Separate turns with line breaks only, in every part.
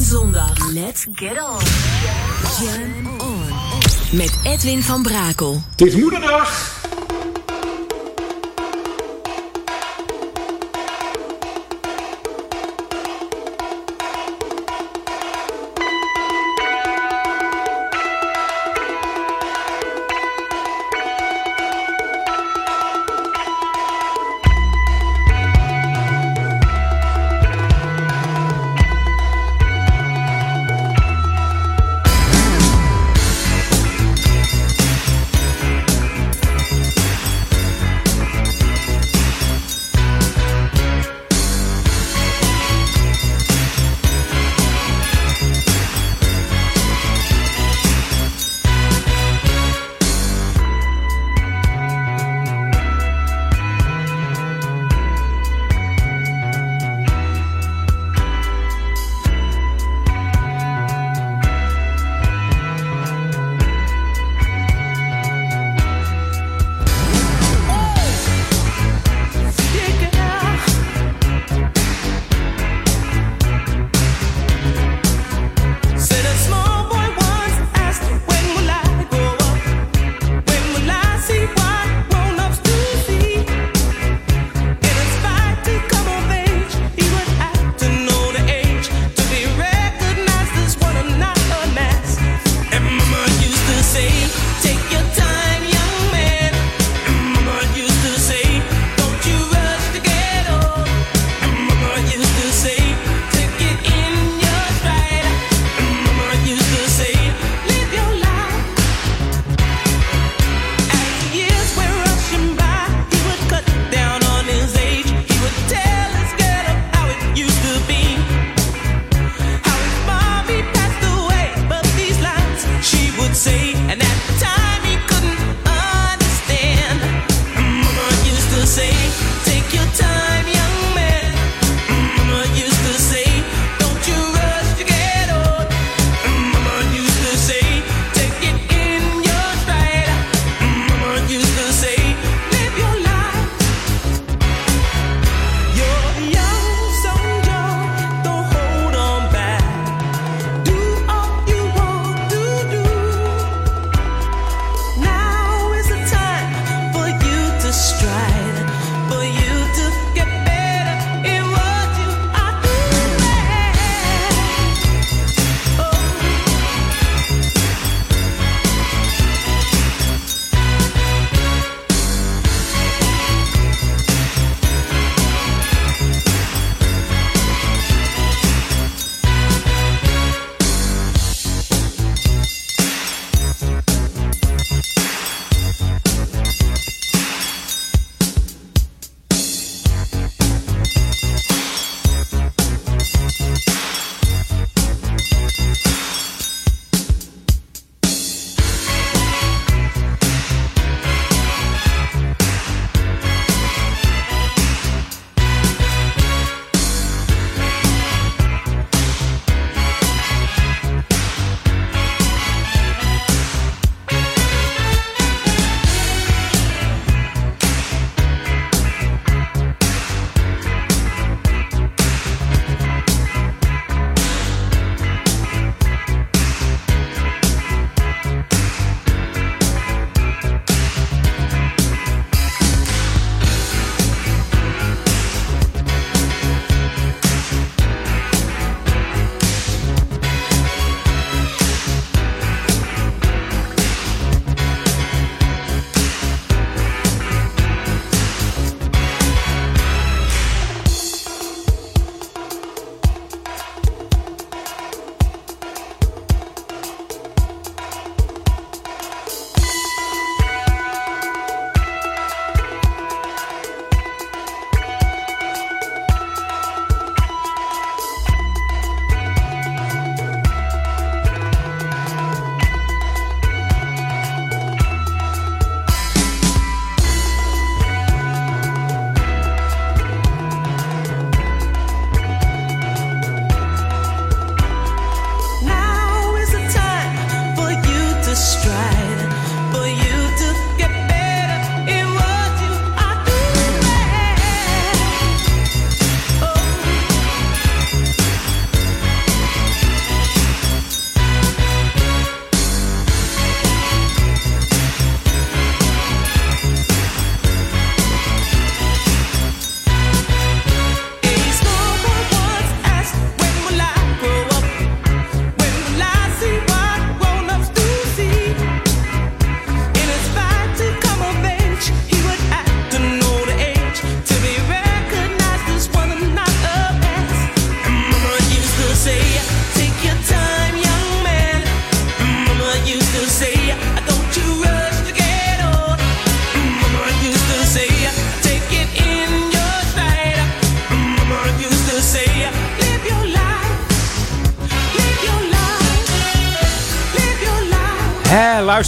Zondag. Let's get on. Jam on. Met Edwin van Brakel.
Het is moederdag.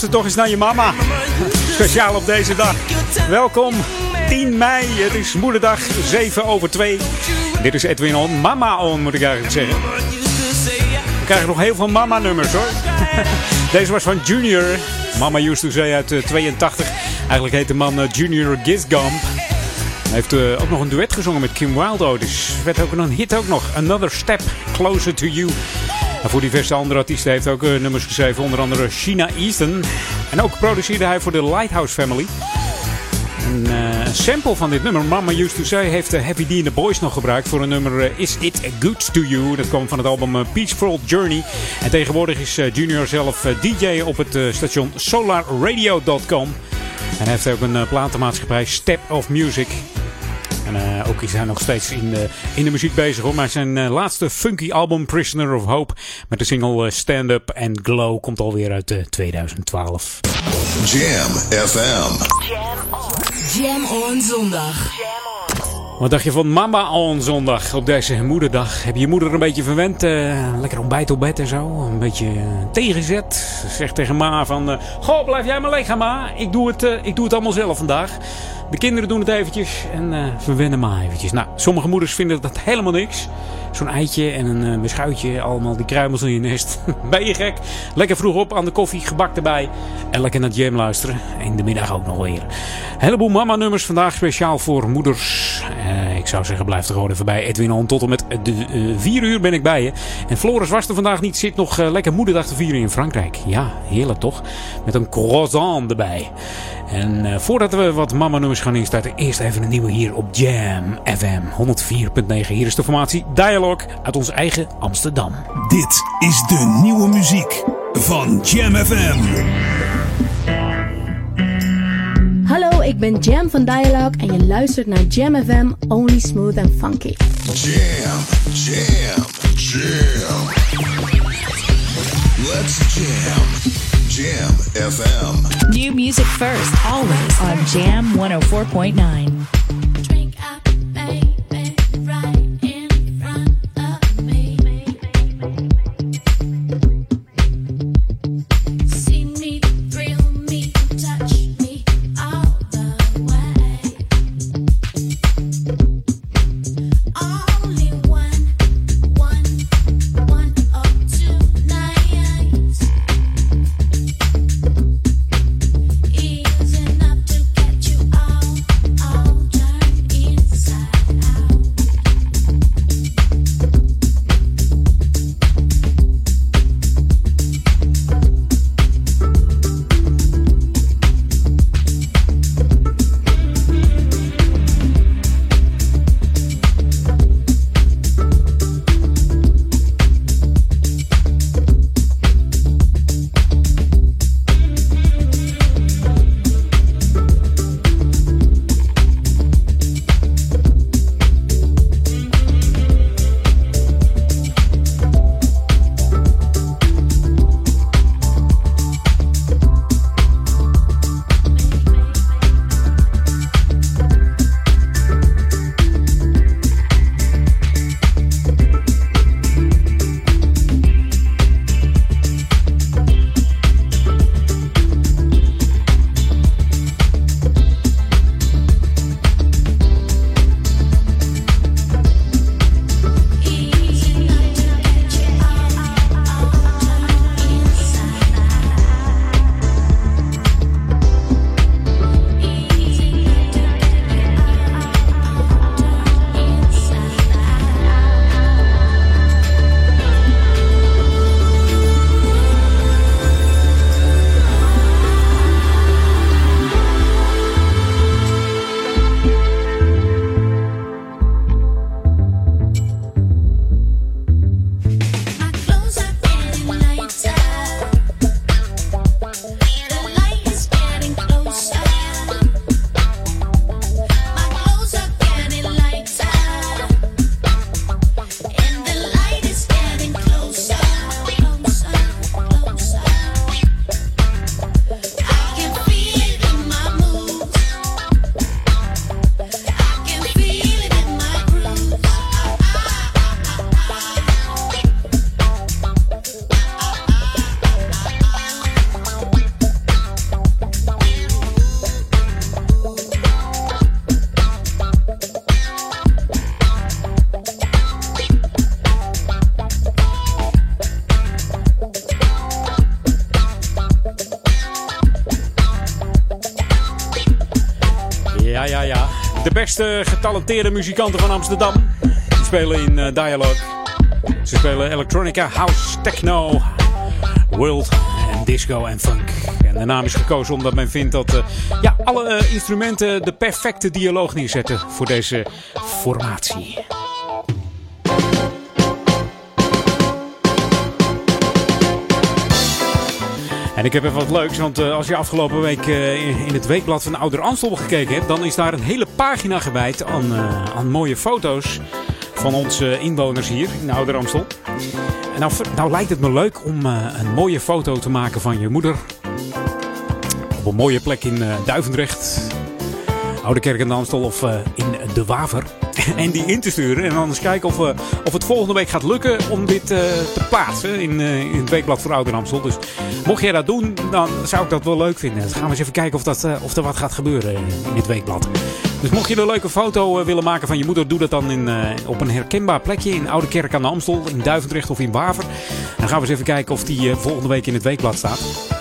Luister toch eens naar je mama. Speciaal op deze dag. Welkom, 10 mei. Het is moederdag, 7 over 2. Dit is Edwin On. Mama On, moet ik eigenlijk zeggen. We krijgen nog heel veel mama-nummers hoor. Deze was van Junior. Mama Used to Say uit 82. Eh, eigenlijk heet de man eh, Junior Gisgump. Hij heeft uh, ook nog een duet gezongen met Kim Wilde. Dus werd ook een hit ook nog. Another Step Closer to You. En voor diverse andere artiesten heeft hij ook uh, nummers geschreven. Onder andere Sheena Easton. En ook produceerde hij voor de Lighthouse Family. Een uh, sample van dit nummer, Mama Used to Say, heeft Happy D in the Boys nog gebruikt voor een nummer Is It Good to You? Dat kwam van het album Peaceful Journey. En tegenwoordig is Junior zelf DJ op het station solarradio.com. En heeft ook een platenmaatschappij Step of Music. En uh, ook is hij nog steeds in de, in de muziek bezig hoor. Maar zijn uh, laatste funky album Prisoner of Hope met de single uh, Stand Up and Glow komt alweer uit 2012.
Jam FM.
Jam on. Jam on zondag.
Wat dacht je van mama on zondag op deze moederdag? Heb je je moeder een beetje verwend? Uh, lekker ontbijt op bed en zo. Een beetje tegenzet. Zeg tegen ma van... Goh, blijf jij maar liggen ma. Ik doe, het, ik doe het allemaal zelf vandaag. De kinderen doen het eventjes en uh, verwennen maar eventjes. Nou, sommige moeders vinden dat helemaal niks. Zo'n eitje en een uh, beschuitje, allemaal die kruimels in je nest. ben je gek? Lekker vroeg op aan de koffie, gebak erbij. En lekker naar Jam luisteren. In de middag ook nog weer. Heleboel mama-nummers vandaag speciaal voor moeders. Uh, ik zou zeggen, blijf er gewoon even bij. Edwin On, tot en met de 4 uur ben ik bij je. En Floris was er vandaag niet, zit nog lekker moederdag te vieren in Frankrijk. Ja, heerlijk toch? Met een croissant erbij. En voordat we wat mama-nummers gaan instarten, eerst even een nieuwe hier op Jam FM 104.9. Hier is de formatie Dialogue uit ons eigen Amsterdam.
Dit is de nieuwe muziek van Jam FM.
Ik ben Jam van Dialogue en je luistert naar Jam FM Only Smooth and Funky.
Jam, jam, jam. Let's jam. Jam FM.
New music first, always on Jam 104.9.
getalenteerde muzikanten van Amsterdam. Die spelen in uh, Dialogue. Ze spelen electronica, house, techno, world en disco en funk. En de naam is gekozen omdat men vindt dat uh, ja, alle uh, instrumenten de perfecte dialoog neerzetten voor deze formatie. En ik heb even wat leuks, want uh, als je afgelopen week uh, in het weekblad van Ouder Amstel gekeken hebt, dan is daar een hele pagina gewijd aan, uh, aan mooie foto's van onze inwoners hier in Ouder Amstel. En nou, nou lijkt het me leuk om een mooie foto te maken van je moeder. Op een mooie plek in Duivendrecht, Oude Kerk in Amstel of in De Waver. en die in te sturen. En dan eens kijken of, of het volgende week gaat lukken om dit te plaatsen in, in het weekblad voor Ouder Amstel. Dus mocht jij dat doen, dan zou ik dat wel leuk vinden. Dan gaan we eens even kijken of, dat, of er wat gaat gebeuren in dit weekblad. Dus mocht je een leuke foto willen maken van je moeder, doe dat dan in, op een herkenbaar plekje in Oude Kerk aan de Amstel, in Duivendrecht of in Waver. Dan gaan we eens even kijken of die volgende week in het weekblad staat.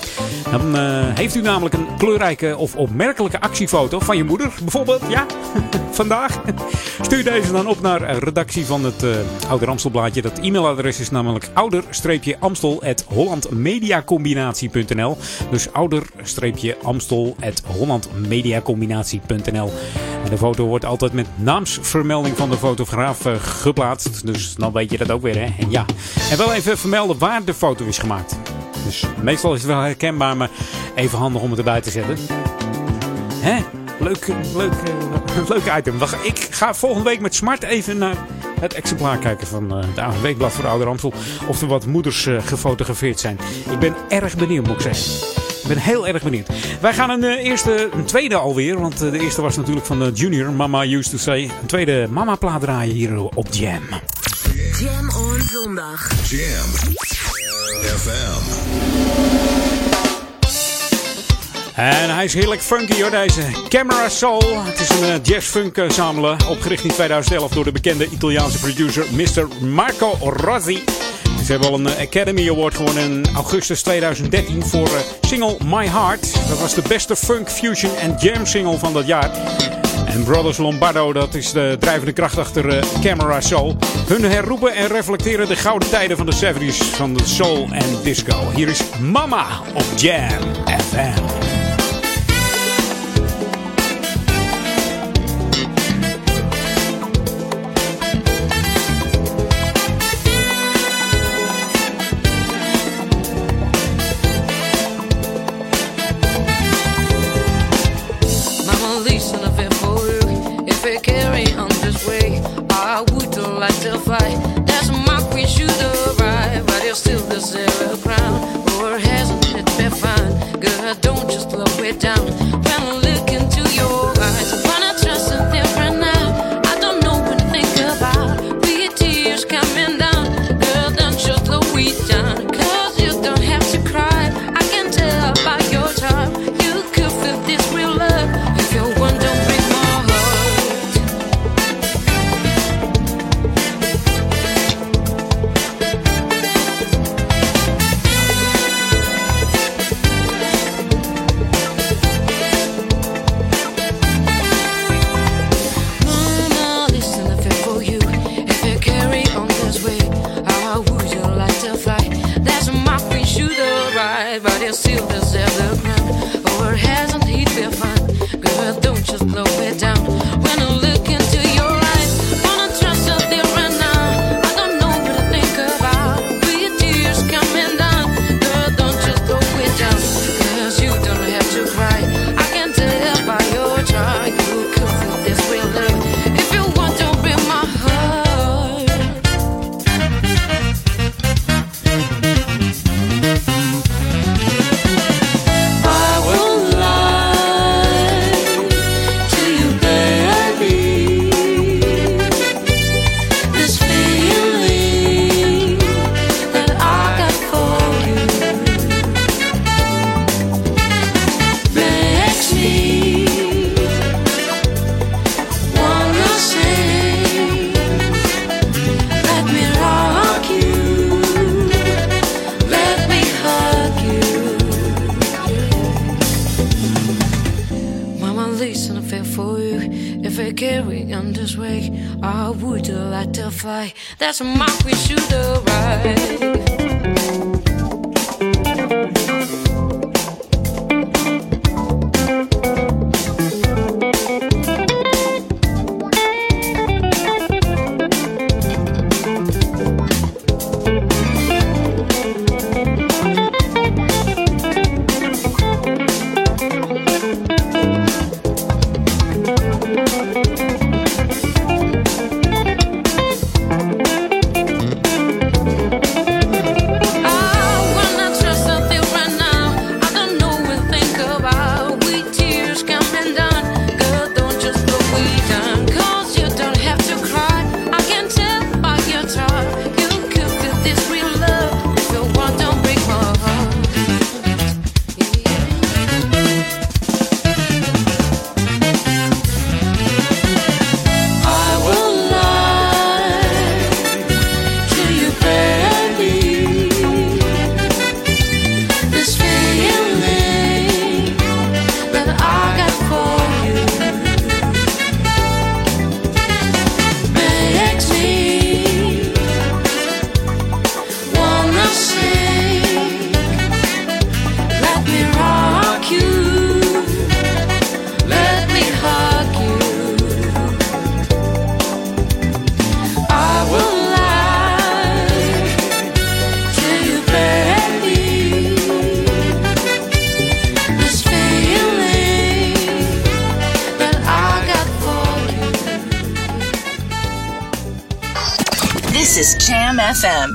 Dan uh, heeft u namelijk een kleurrijke of opmerkelijke actiefoto van je moeder, bijvoorbeeld. Ja, vandaag. Stuur deze dan op naar redactie van het uh, Ouder Amstelblaadje. Dat e-mailadres is namelijk ouder-amstel.hollandmediacombinatie.nl Dus ouder-amstel.hollandmediacombinatie.nl En de foto wordt altijd met naamsvermelding van de fotograaf uh, geplaatst. Dus dan weet je dat ook weer, hè. Ja, en wel even vermelden waar de foto is gemaakt. Dus meestal is het wel herkenbaar, maar even handig om het erbij te zetten. Hè? Leuk, leuk, uh, leuk item. Wacht, ik ga volgende week met Smart even naar het exemplaar kijken van uh, het Weekblad voor Ouder Amstel. Of er wat moeders uh, gefotografeerd zijn. Ik ben erg benieuwd, moet ik zeggen. Ik ben heel erg benieuwd. Wij gaan een eerste, een tweede alweer. Want de eerste was natuurlijk van de Junior, Mama Used to Say. Een tweede mama plaat draaien hier op Jam.
Jam on zondag.
Jam. FM.
En hij is heerlijk funky hoor, deze Camera Soul. Het is een uh, jazz-funk uh, samelen, opgericht in 2011 door de bekende Italiaanse producer Mr. Marco Rossi. Ze hebben al een Academy Award gewonnen in augustus 2013 voor single My Heart. Dat was de beste funk, fusion en jam single van dat jaar. En Brothers Lombardo, dat is de drijvende kracht achter uh, Camera Soul. Hun herroepen en reflecteren de gouden tijden van de 70s van de soul en disco. Hier is Mama op Jam FM.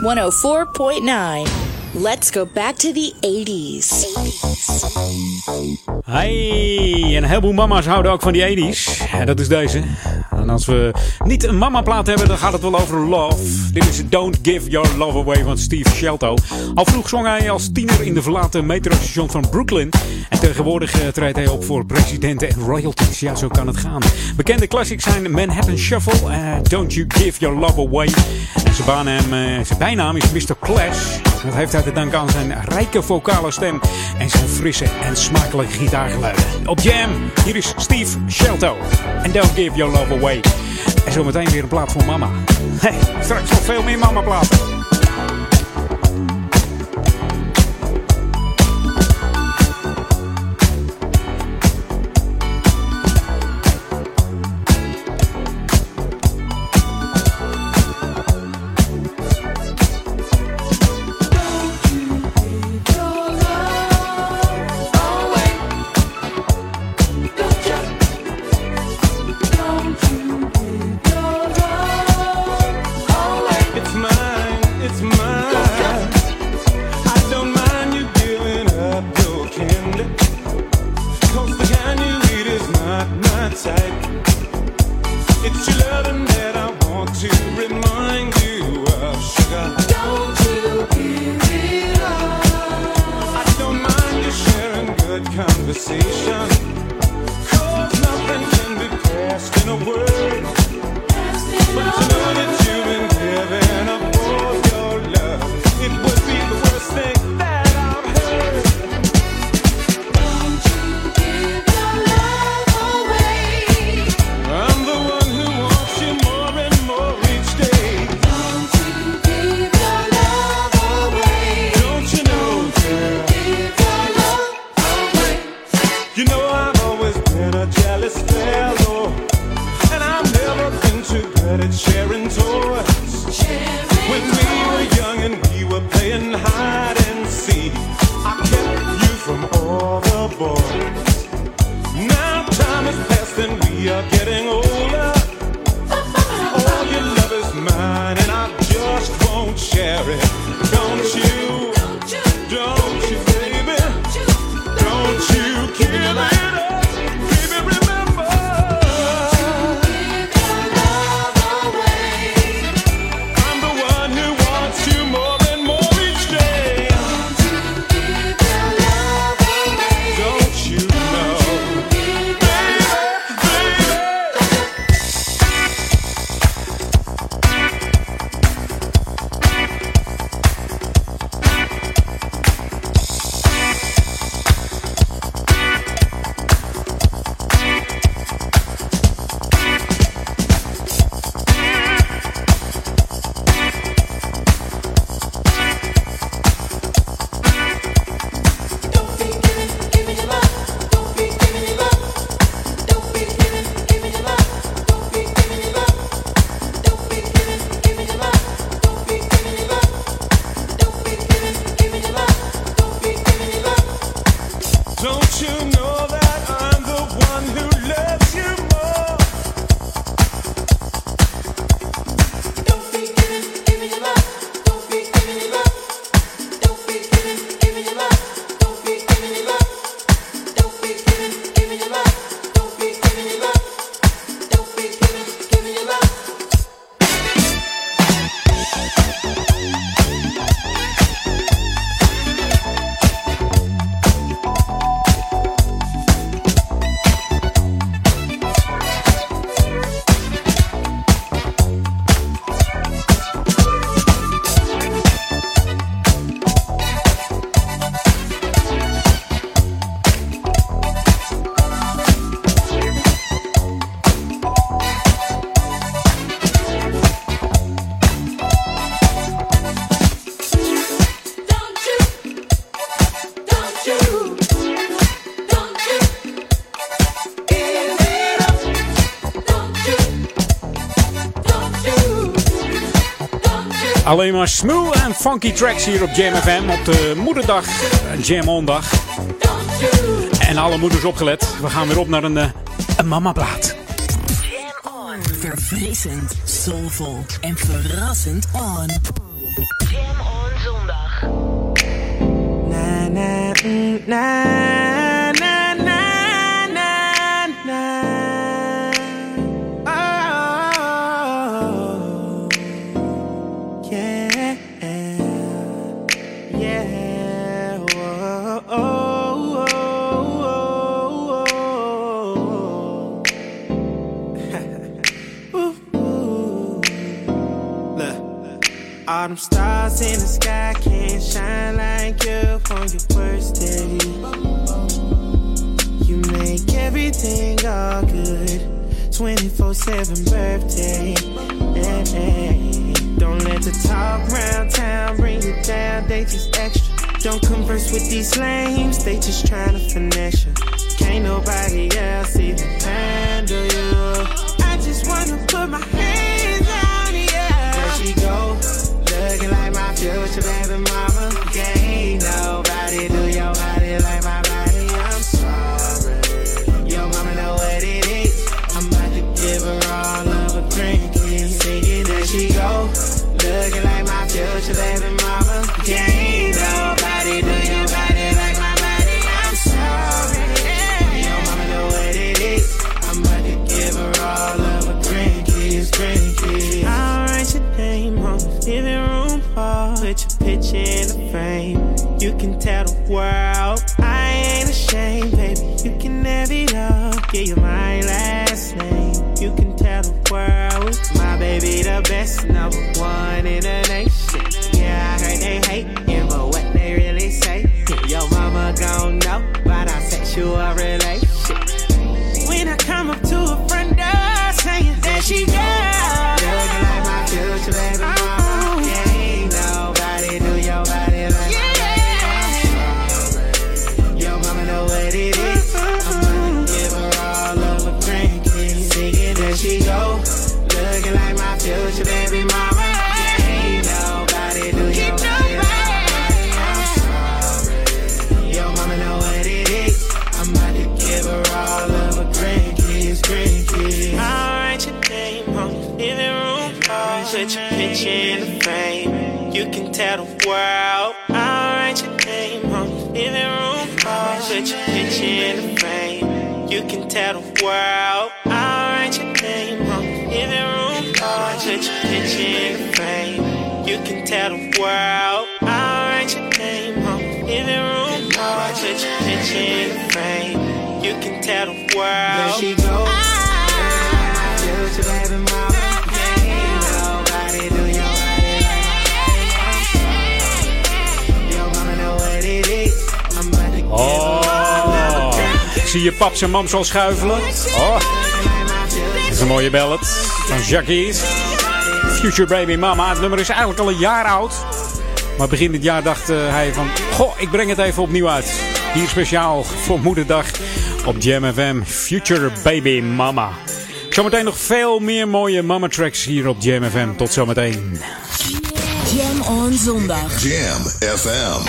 104.9. Let's go back to the 80s.
Hey, een heleboel mama's houden ook van die 80s. En dat is deze. En als we niet een mama-plaat hebben, dan gaat het wel over love. Dit is Don't Give Your Love Away van Steve Shelto. Al vroeg zong hij als tiener in de verlaten metrostation van Brooklyn. En tegenwoordig eh, treedt hij op voor presidenten en royalties. Ja, zo kan het gaan. Bekende classics zijn Manhattan Shuffle, eh, Don't You Give Your Love Away. En zijn, baannaam, eh, zijn bijnaam is Mr. Clash. Dat heeft hij te danken aan zijn rijke vocale stem en zijn frisse en smakelijke gitaargeluiden. Op Jam, hier is Steve Shelto. En Don't Give Your Love Away. En zometeen weer een plaat voor mama. Hey, straks nog veel meer mama platen. Alleen maar smooth en funky tracks hier op Jam FM op de moederdag, Jam On dag. En alle moeders opgelet, we gaan weer op naar een, eh, een mamaplaat.
Jam on. Verfrissend, soulvol en verrassend on.
They just trying to finesse living room. Put your picture in the frame. You can tell the world world. I'll write your name on the living room wall. Put your picture in the frame. You can tell the world. I'll write your name on the living room wall. Put your picture in the frame. You can tell the world.
Zie je paps en mams al schuifelen. Oh, dat is een mooie ballad van Jacques. Future Baby Mama. Het nummer is eigenlijk al een jaar oud. Maar begin dit jaar dacht eh, hij van... Goh, ik breng het even opnieuw uit. Hier speciaal voor moederdag op Jam FM. Future Baby Mama. Zometeen nog veel meer mooie mama tracks hier op Jam FM. Tot zometeen.
Jam on zondag.
Jam FM.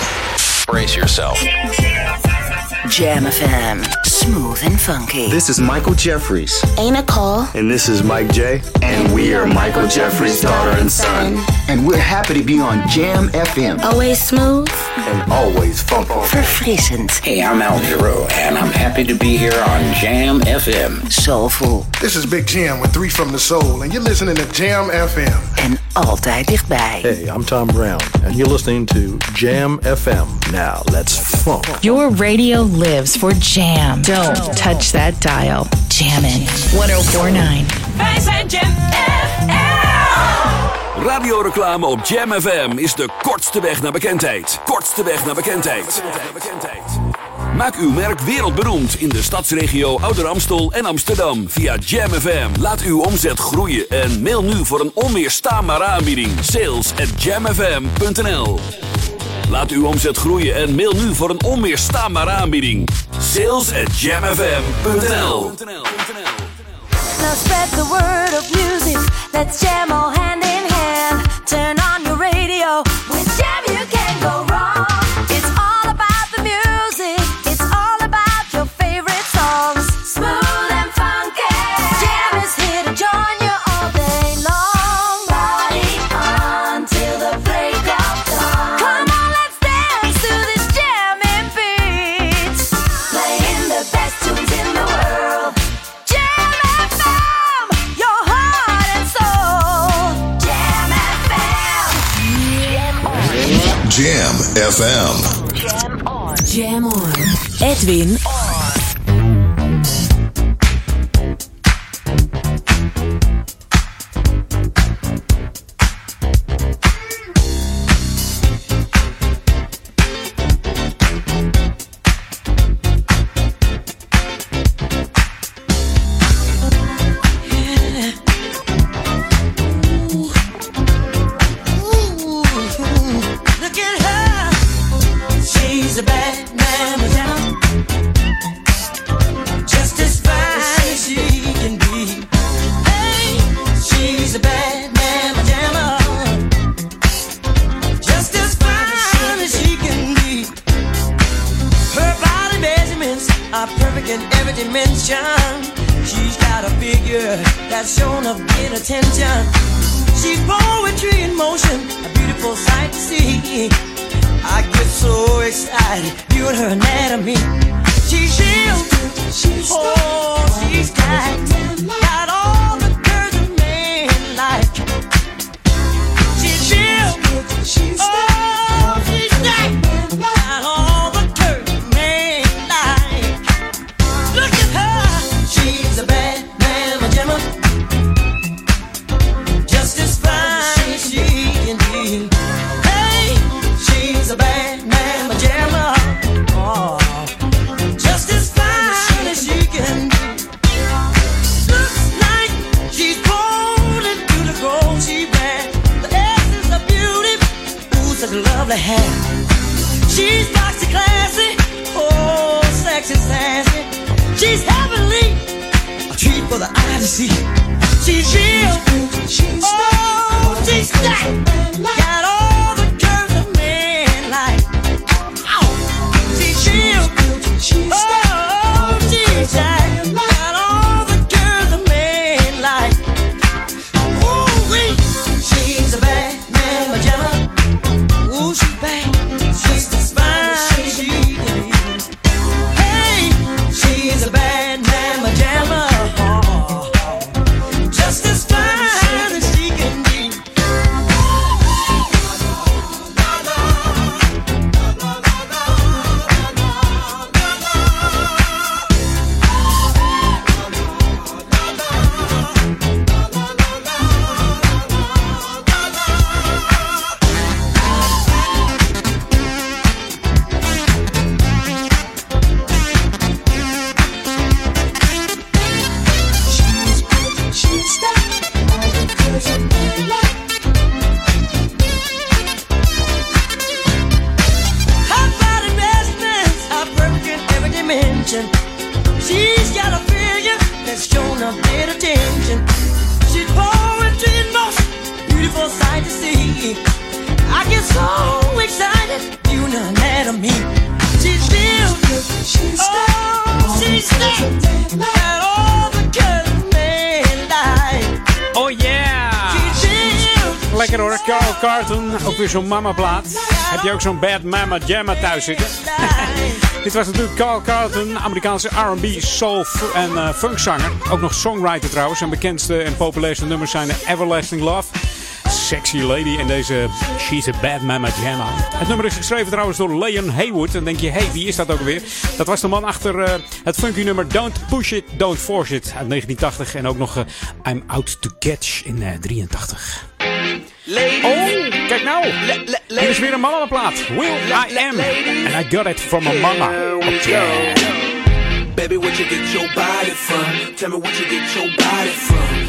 Brace yourself.
Jam FM. Smooth and funky.
This is Michael Jeffries.
Ain't a call.
And this is Mike J. And we are Michael Jeffries' daughter and son. And we're happy to be on Jam FM.
Always smooth.
And always funky.
for Verfrissend.
Hey, I'm Al Giro, and I'm happy to be here on Jam FM.
Soulful.
This is Big Jam with Three from the Soul, and you're listening to Jam FM.
En altijd dichtbij.
Hey, I'm Tom Brown, and you're listening to Jam FM. Now, let's funk.
Your radio lives for Jam. Don't touch that dial. Jammin' 1049.
Wij zijn Jam
Radioreclame op Jam FM is de kortste weg naar bekendheid. Kortste weg naar bekendheid. Maak uw merk wereldberoemd in de stadsregio Ouder Amstel en Amsterdam via Jam FM. Laat uw omzet groeien en mail nu voor een onweerstaanbare aanbieding. Sales at jamfm.nl Laat uw omzet groeien en mail nu voor een onweerstaanbare aanbieding. Sales at jamfm.nl
Now spread the word of music. Let's jam all hand in hand. Turn on your radio.
FM.
Jam on. Jam on.
Edwin Oh,
Lekker hoor, Carl Carton. Ook weer zo'n mama-plaat. Heb je ook zo'n Bad Mama Jamma thuis zitten? Dit was natuurlijk Carl Carlton, Amerikaanse R&B, soul en eh, uh, funkzanger. Ook nog songwriter trouwens. Zijn bekendste en populairste nummers zijn Everlasting Love... Sexy Lady en deze She's a Bad Mama Jamma. Het nummer is geschreven trouwens door Leon Haywood. En denk je, hey, wie is dat ook weer? Dat was de man achter eh, het funky nummer Don't Push It, Don't Force It uit 1980. En ook nog eh, I'm Out to Catch in eh, 83. Oh, kijk nou. Le Hier is weer een mannenplaat. Will I Am. And I got it from my mama. Oh,
Baby, what you get your body from? Tell me what you get your body from.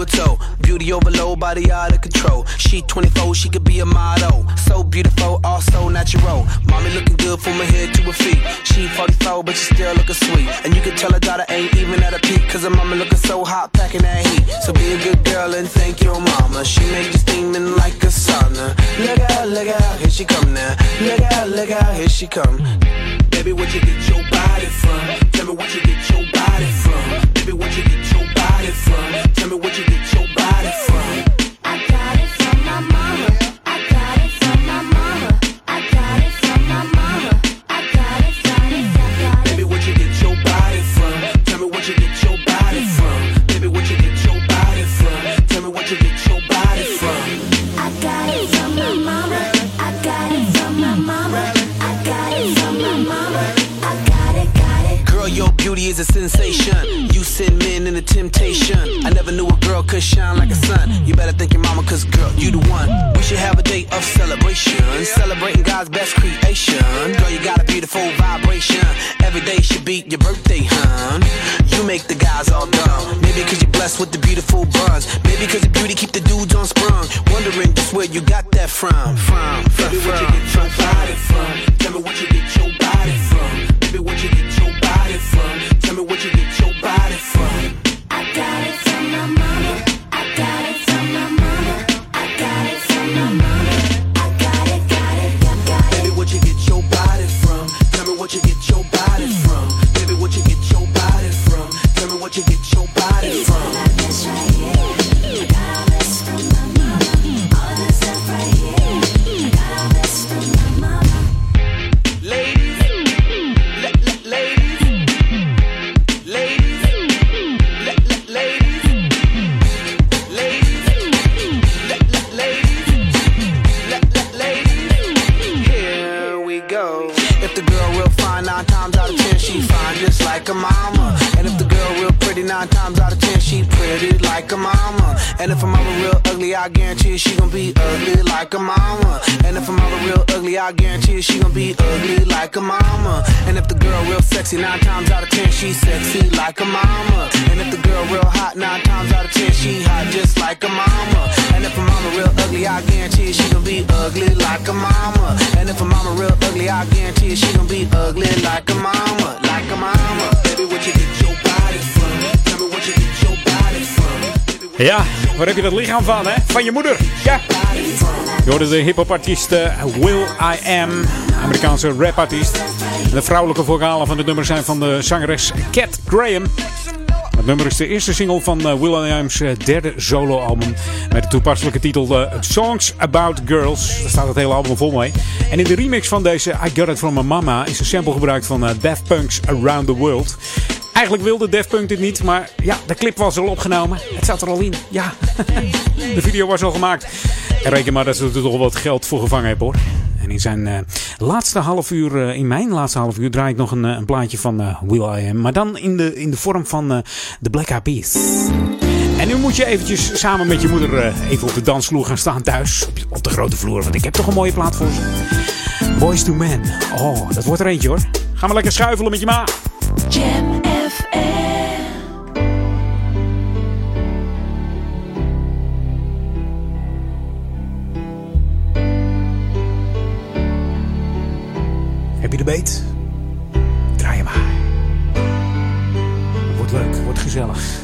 a toe. Beauty overload, body out of control. She 24, she could be a model. So beautiful, all so natural. Mommy looking good from her head to her feet. She 44, but she still looking sweet. And you can tell her daughter ain't even at a peak, cause her mama looking so hot, packing that heat. So be a good girl and thank your mama. She made you steaming like a sauna. Look out, look out, here she come now. Look out, look out, here she come. Baby, what you get your body from? Tell me what you get your body from. Baby, what you get your body from? Tell me what you get your body from?
I got it from my mama. I got it from my mama. I got it from my mama. I got it, got it, got it.
Baby, where'd you get your body from? Tell me you get your body from? Baby, you get your body from? Tell me you get your body from?
I got it from my mama. I got it from my mama. I got it from my mama. I got it, got it.
Girl, your beauty is a sensation. You the temptation. I never knew a girl could shine like a sun. You better thank your mama, cause girl, you the one. We should have a day of celebration. Celebrating God's best creation. Girl, you got a beautiful vibration. Every day should be your birthday, hun. You make the guys all dumb. Maybe cause you're blessed with the beautiful buns. Maybe cause your beauty keep the dudes on sprung. Wondering just where you got that from. From, from, from.
where'd you get your body from?
Nine times out of ten she pretty like a mama. And if a mama real ugly, I guarantee she gon' be ugly like a mama. And if a mama real ugly, I guarantee she gon' be ugly like a mama. And if the girl real sexy, nine times out of ten she sexy like a mama. And if the girl real hot, nine times out of ten she hot just like a mama. And if a mama real ugly, I guarantee she gon' be ugly like a mama. And if a mama real ugly, I guarantee she gon' be ugly like a mama, like a mama. Baby, what you get your
Ja, waar heb je dat lichaam van, hè? Van je moeder. Ja. Je hoorde de hip-hop-artiest eh, Will I Am, Amerikaanse rapartiest. De vrouwelijke vocalen van het nummer zijn van de zangeres Cat Graham. Nummer is de eerste single van eh, Will I Am's eh, derde soloalbum. Met de toepasselijke titel eh, Songs About Girls. Daar staat het hele album vol mee. En in de remix van deze I Got It From My Mama is een sample gebruikt van Daft Punk's Around The World. Eigenlijk wilde Daft Punk dit niet, maar ja, de clip was al opgenomen. Het zat er al in. Ja, de video was al gemaakt. En reken maar dat ze er toch wat geld voor gevangen hebben hoor. En in zijn eh, laatste half uur, eh, in mijn laatste half uur, draai ik nog een, eh, een plaatje van Will I Am. Maar dan in de, in de vorm van The Black Eyed Peas. En nu moet je eventjes samen met je moeder even op de dansvloer gaan staan thuis. Op, op de grote vloer, want ik heb toch een mooie plaat voor ze. Boys to Men. Oh, dat wordt er eentje hoor. Ga maar lekker schuifelen met je ma.
Jam FM.
Beet? Draai hem maar. Wordt leuk, wordt gezellig.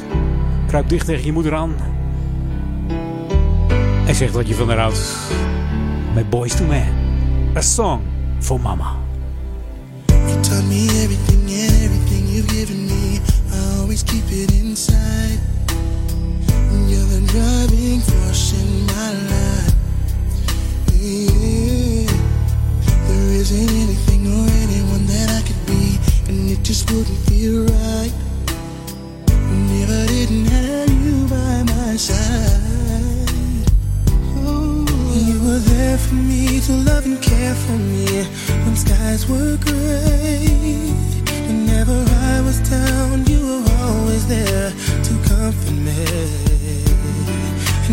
Kruip dicht tegen je moeder aan. En zeg dat je van haar houdt. Met Boys to Men. A song for mama.
You taught me everything, everything you've given me. I always keep it inside. You're the driving force in my life. Yeah. Isn't anything or anyone that I could be, and it just wouldn't feel right. If I didn't have you by my side, oh, you were there for me to love and care for me when skies were gray. Whenever I was down, you were always there to comfort me.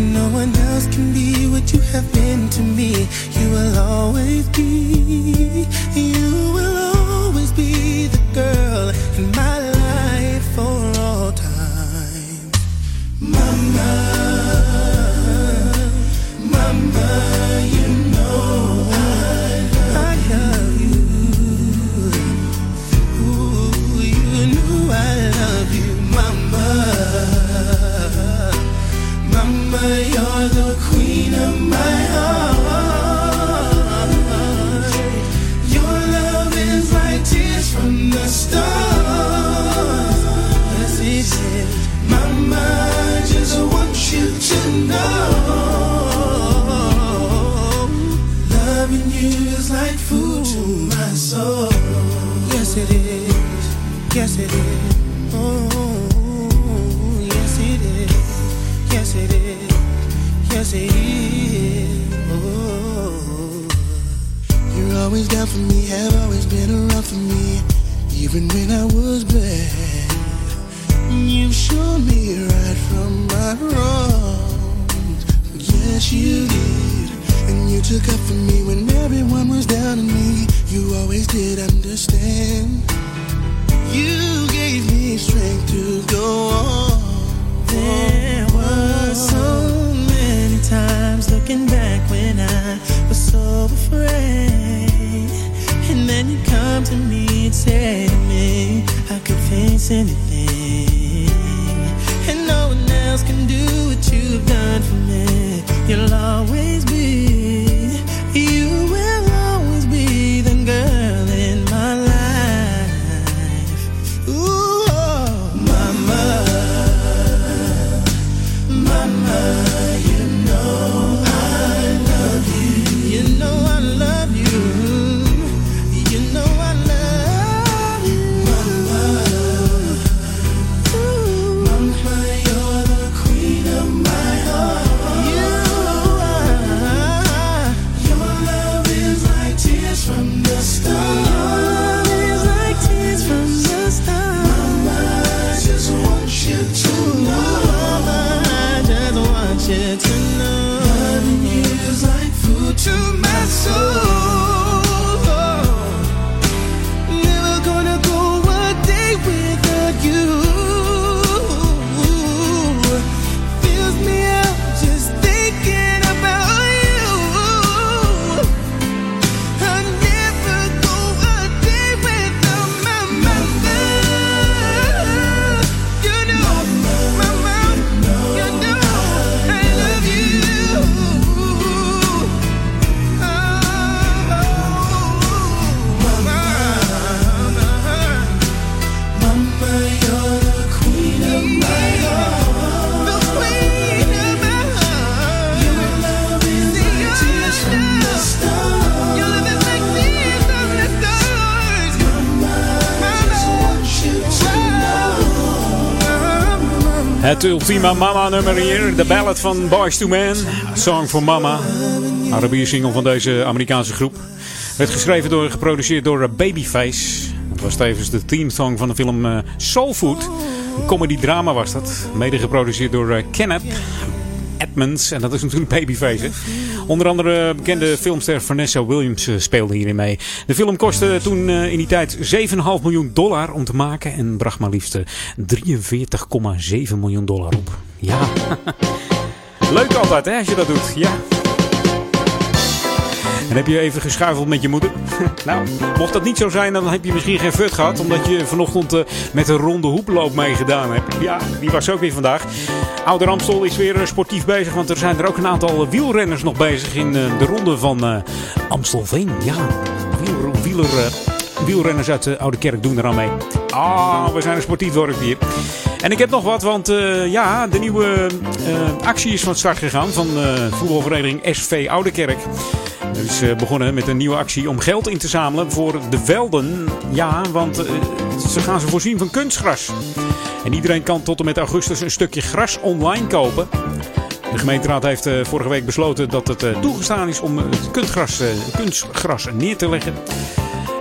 No one else can be what you have been to me. You will always be, you will always be the girl in my life for all time. Mama, mama, you're the queen of my heart. Your love is like tears from the stars. Mama, just want you to know. Loving you is like food to my soul. Yes, it is. Yes, it is. Always down for me. Have always been around for me, even when I was bad. You've shown me right from my wrongs. Yes, you did. And you took up for me when everyone was down on me. You always did understand. You gave me strength to go on. There were so many times looking back when I was so afraid. And then you come to me and say to me, I could face anything. And no one else can do what you've done for me. You'll always be, know.
Het ultieme mama-nummer hier. De ballad van Boys to Men. Song for Mama. Arabier single van deze Amerikaanse groep. Werd geschreven door en geproduceerd door eh, Babyface. Het was tevens de theme-song van de film eh, Soul Food. Een comedy-drama was dat. Mede geproduceerd door eh, Kenneth Edmonds. En dat is natuurlijk Babyface. hè. Onder andere bekende filmster Vanessa Williams eh, speelde hierin mee. De film kostte toen eh, in die tijd 7,5 miljoen dollar om te maken. En bracht maar liefst eh, 43,7 miljoen dollar op. Ja. Leuk altijd hè, als je dat doet. Ja. En heb je even geschuifeld met je moeder? nou, mocht dat niet zo zijn, dan heb je misschien geen fut gehad. Omdat je vanochtend eh, met een ronde hoeploop meegedaan hebt. Ja, die was ook weer vandaag. Oude Ramstol is weer eh, sportief bezig. Want er zijn er ook een aantal wielrenners nog bezig in eh, de ronde van eh, Amstelveen. Ja, wiel, wieler, eh, wielrenners uit de Oude Kerk doen er aan mee. Ah, we zijn een sportief dorp hier. En ik heb nog wat, want eh, ja, de nieuwe eh, actie is van start gegaan van eh voetbalvereniging SV Oudekerk. Het is eh, begonnen met een nieuwe actie om geld in te zamelen voor de velden. Ja, want eh, ze gaan ze voorzien van kunstgras. En iedereen kan tot en met augustus een stukje gras online kopen. De gemeenteraad heeft eh, vorige week besloten dat het toegestaan is om het kunstgras, kunstgras neer te leggen.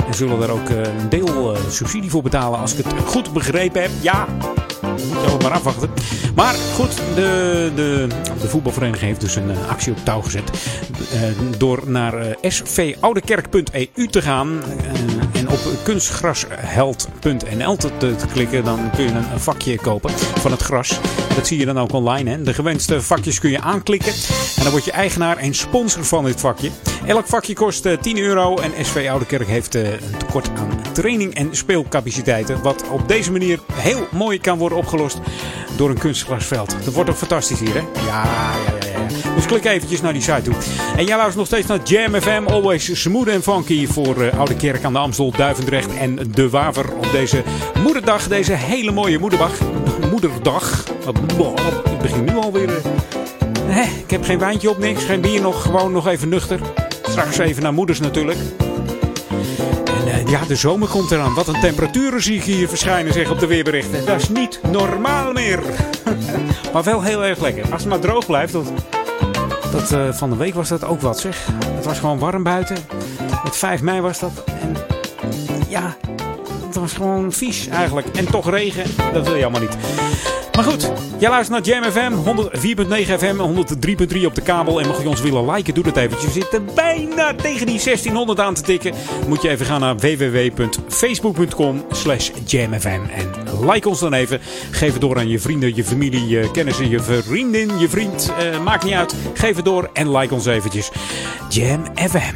En zullen daar ook een deel subsidie voor betalen als ik het goed begrepen heb. Ja, moet je ook maar afwachten. Maar goed, de, de, de voetbalvereniging heeft dus een eh, actie op touw gezet. Eh, door naar eh, svoudekerk.eu te gaan en op kunstgrasheld.nl te, klikken. Dan kun je een vakje kopen van het gras. Dat zie je dan ook online. Hè. De gewenste vakjes kun je aanklikken. En dan word je eigenaar en sponsor van dit vakje. Elk vakje kost eh, 10 euro. En SV Oudekerk heeft eh, een tekort aan training en speelcapaciteiten. Wat op deze manier heel mooi kan worden opgelost door een kunstgrasveld. Dat wordt toch fantastisch hier, hè? Ja, ja, ja. Dus klik eventjes naar die site toe. En jij luistert nog steeds naar Jam FM. Always smooth and funky voor eh, Oude Kerk aan de Amstel, Duivendrecht en De Waver. Op deze moederdag, deze hele mooie moederdag. Moederdag. Wat- Ik begin nu alweer... eh, ik heb geen wijntje op, niks. Geen bier nog. Gewoon nog even nuchter. Straks even naar moeders natuurlijk. En eh, Ja, de zomer komt eraan. Wat een temperaturen zie ik hier verschijnen, zeg op de weerberichten. Dat is niet normaal meer. maar wel heel erg lekker. Als het maar droog blijft. Dat, eh, van de week was dat ook wat, zeg. Het was gewoon warm buiten. Met 5 mei was dat. En ja, het was gewoon vies eigenlijk. En toch regen. Dat wil je allemaal niet. Maar goed, jij luistert naar Jam FM, 104.9 FM, 103.3 op de kabel. En mocht je ons willen liken, doe dat eventjes. We zitten bijna tegen die 1600 aan te tikken. Moet je even gaan naar www.facebook.com slash jamfm. En like ons dan even. Geef het door aan je vrienden, je familie, je kennissen, je vriendin, je vriend. Eh, maakt niet uit. Geef het door en like ons eventjes. Jam FM.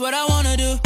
What I wanna do.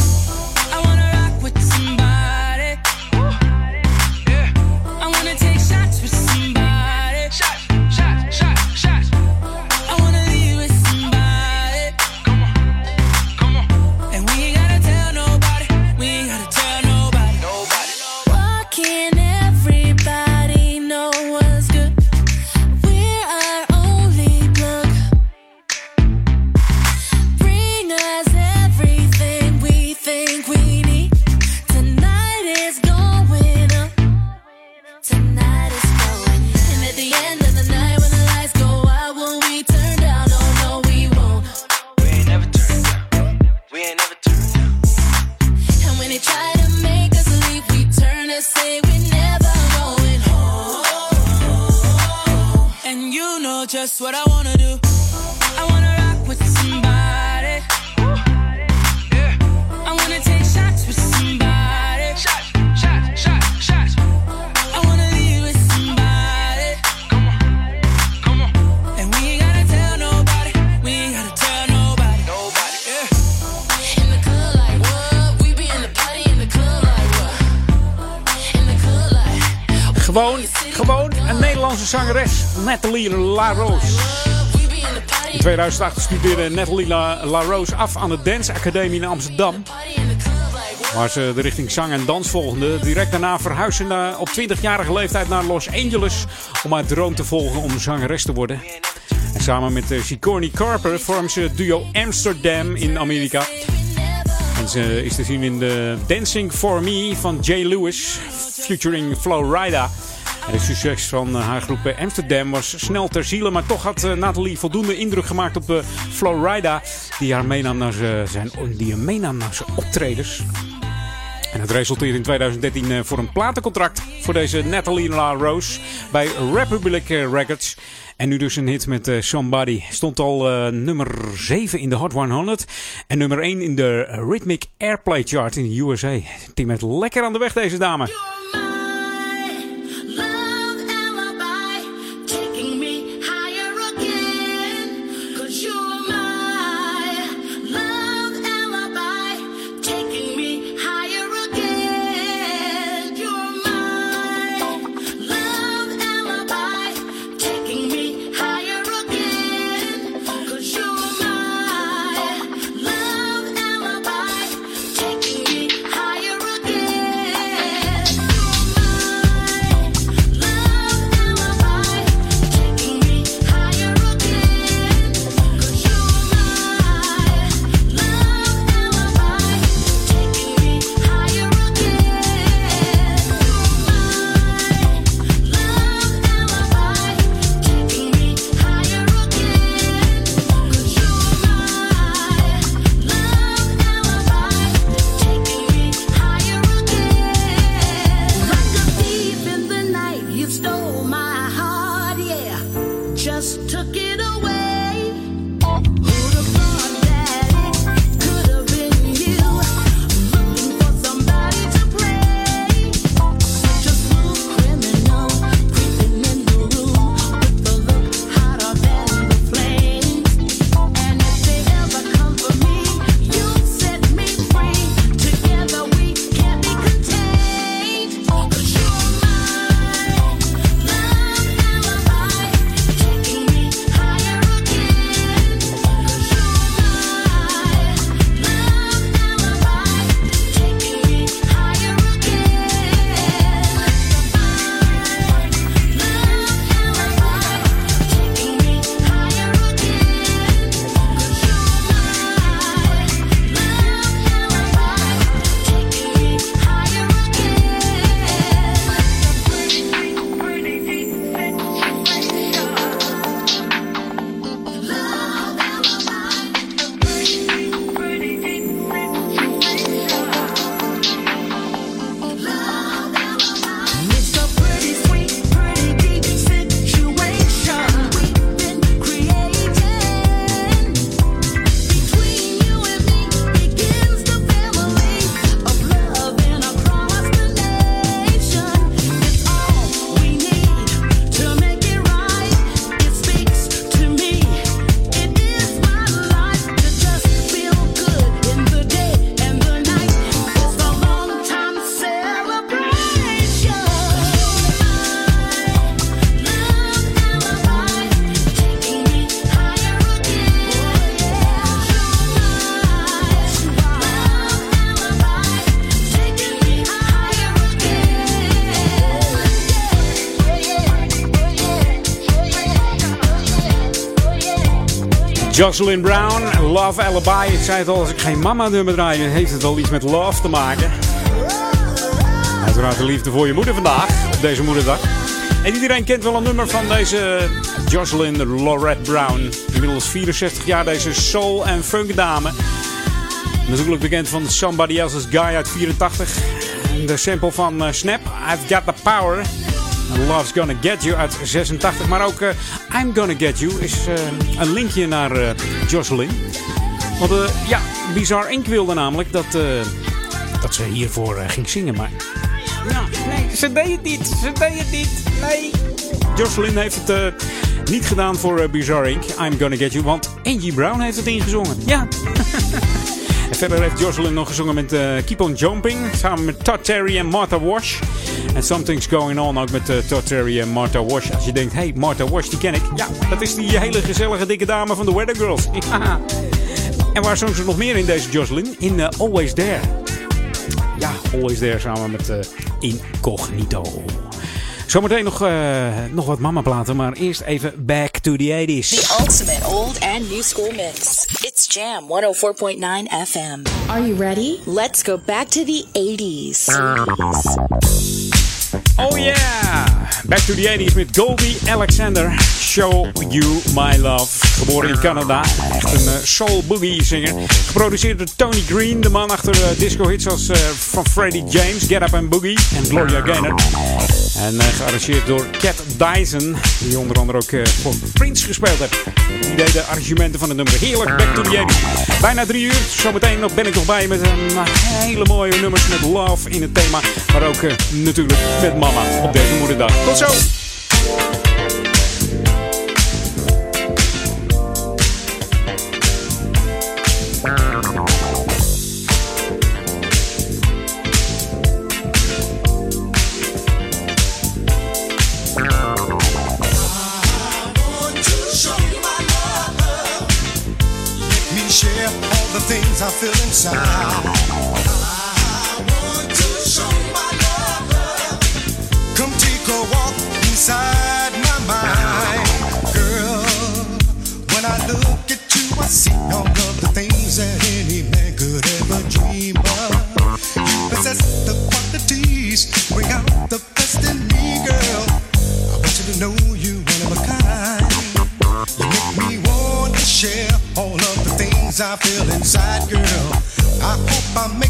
Nathalie LaRose. In 2008 studeerde Nathalie La- LaRose af aan de Dance Academie in Amsterdam. Waar ze de richting zang en dans volgde. Direct daarna verhuisde ze op 20-jarige leeftijd naar Los Angeles om haar droom te volgen om zangeres te worden. En samen met eh, Sigourney Carper vormt ze het duo Amsterdam in Amerika. En ze is te zien in de Dancing for Me van Jay Lewis, featuring Flowrida. Het succes van eh, haar groep eh, Amsterdam was snel ter ziele, maar toch had eh, Nathalie voldoende indruk gemaakt op de Flowrida, die haar meenam naar zijn, die meenam naar zijn optredens. En het resulteerde in 2013 eh, voor een platencontract voor deze Natalie LaRose bij Republic Records. En nu dus een hit met Somebody. Stond al nummer 7 in de Hot 100. En nummer 1 in de Rhythmic Airplay Chart in de USA. Die met lekker aan de weg deze dame. Jocelyn Brown, Love Alibi. Ik zei het al, als ik geen mama-nummer draai, heeft het wel iets met love te maken. Uiteraard de liefde voor je moeder vandaag, op deze moederdag. En iedereen kent wel een nummer van deze Jocelyn Lorette Brown. Inmiddels 64 jaar, deze soul- en funk dame. Natuurlijk bekend van Somebody Else's Guy uit 84. En de sample van eh, Snap, I've Got The Power. Love's Gonna Get You uit 86. Maar ook eh, I'm Gonna Get You is eh, een linkje naar eh, Jocelyn. Want ja, Bizarre Inc. wilde namelijk dat, dat ze hiervoor ging zingen. Maar ja, nee, ze deed het niet. Ze deed het niet. Nee. Jocelyn heeft het niet gedaan voor Bizarre Inc. I'm Gonna Get You. Want Angie Brown heeft het ingezongen. Ja. En verder heeft Jocelyn nog gezongen met Keep On Jumping. Samen met Todd Terry en Martha Wash. En Something's Going On ook met eh, Todd Terry en Martha Wash. Als je denkt, hey, Martha Wash, die ken ik. Ja, dat is die hele gezellige dikke dame van de Weather Girls. Ja. En waar zong ze nog meer in deze Jocelyn? In eh, Always There. Ja, Always There samen met eh, Incognito. Zometeen nog, eh, nog wat mama-platen, maar eerst even back to the 80s.
The ultimate old and new school mix. It's Jam 104.9 FM.
Are you ready?
Let's go back to the 80s.
Oh yeah! Back to the 80s met Goldie Alexander. Show You My Love. Geboren in Canada. Echt een eh, soul boogie zinger. Geproduceerd door Tony Green. De man achter eh, disco hits als eh, van Freddie James, Get Up and Boogie en Gloria Gaynor. En gearrangeerd door Cat Dyson. Die onder andere ook eh, voor Prince gespeeld heeft. Die deed de arrangementen van het nummer. Heerlijk, Back to the 80s. Bijna drie uur. Zometeen nog ben ik nog bij met een hele mooie nummers met love in het thema. Maar ook eh, natuurlijk met mama op deze moederdag. Tot zo!
The things I feel inside. I want to show my. Come take a walk inside my mind, girl. When I look at you, I see all of the things that any man could ever dream of. You possess the qualities, I feel inside, girl. I hope I make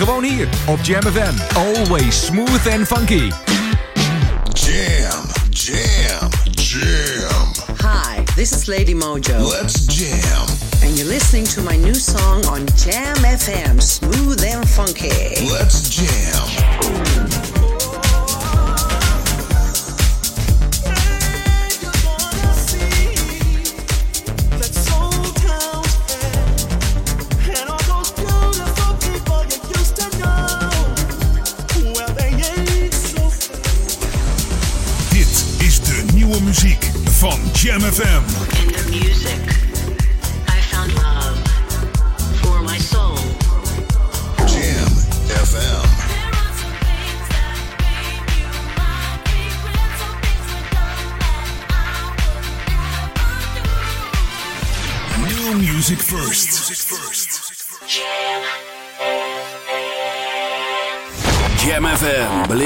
Gewoon hier op Jam FM. Always smooth and funky.
Jam, jam, jam.
Hi, this is Lady Mojo.
Let's jam.
And you're listening to my new song on Jam FM, Smooth and Funky.
Let's jam.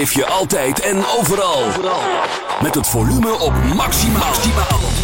Beleef je altijd en overal. Met het volume op maximaal.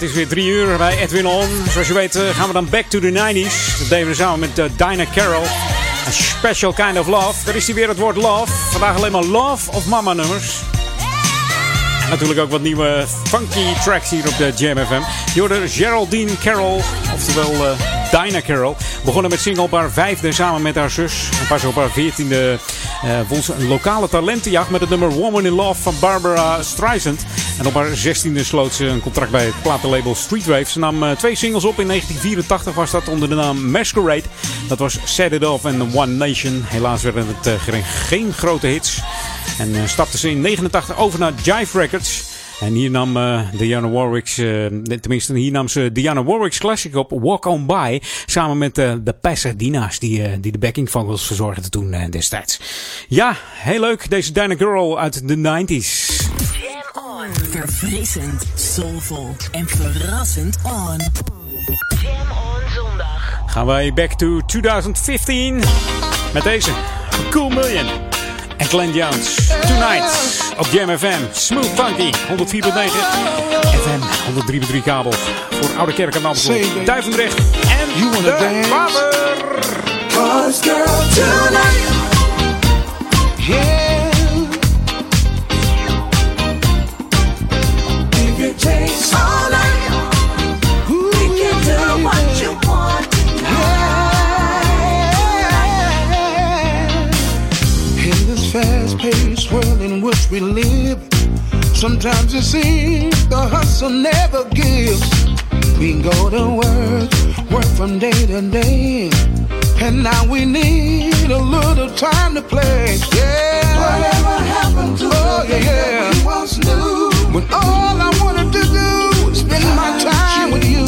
Het is weer drie uur bij Edwin On. Zoals je weet eh, gaan we dan back to the 90s. Dat deden we samen met uh, Dinah Carroll. A special kind of love. Daar is die weer het woord love. Vandaag alleen maar love of mama nummers. Natuurlijk ook wat nieuwe funky tracks hier op de Jam FM. Je Geraldine Carroll, oftewel uh, Dinah Carroll. Begonnen met single op haar vijfde samen met haar zus. En pas op haar veertiende uh, won ze een lokale talentenjacht met het nummer Woman in Love van Barbara Streisand. En op haar zestiende sloot ze een contract bij het platenlabel Streetwave. Ze nam uh, twee singles op. In 1984 was dat onder de naam Masquerade. Dat was Set It Off en One Nation. Helaas werden het uh, geen, grote hits. En uh, stapte ze in 89 over naar Jive Records. En hier nam uh, Diana Warwick's, uh, tenminste hier nam ze Diana Warwick's classic op Walk On By. Samen met uh, de Pasadena's die, die de backing vocals verzorgden toen destijds. Ja, heel leuk. Deze Diana Girl uit de 90s.
Jam on. Verfrissend, soulvol en verrassend on. Jam on zondag.
Gaan wij back to 2015 met deze Cool Million. En Glenn Jones. Tonight op Jam FM. Smooth Funky. 104.9 FM. 103.3 kabel. Voor Oude Kerk en Amstel. Duivendrecht. En
You wanna
de
dance?
Waver.
Cause girl, tonight, yeah. Sometimes it seems the hustle never gives. We go to work, work from day to day. And now we need a little time to play. Yeah. Whatever happened to oh, the yeah. we once knew? When all I wanted to do was spend my time with you.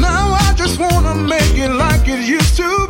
Now I just wanna make it like it used to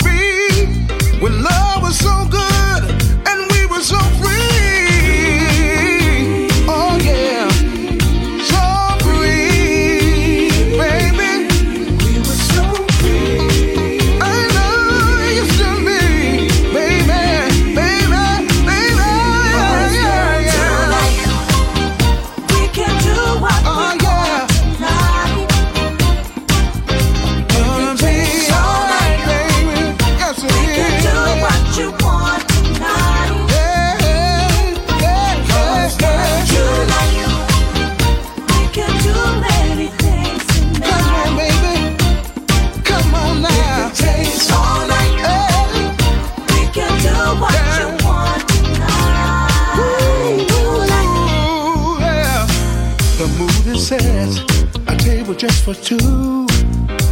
for two.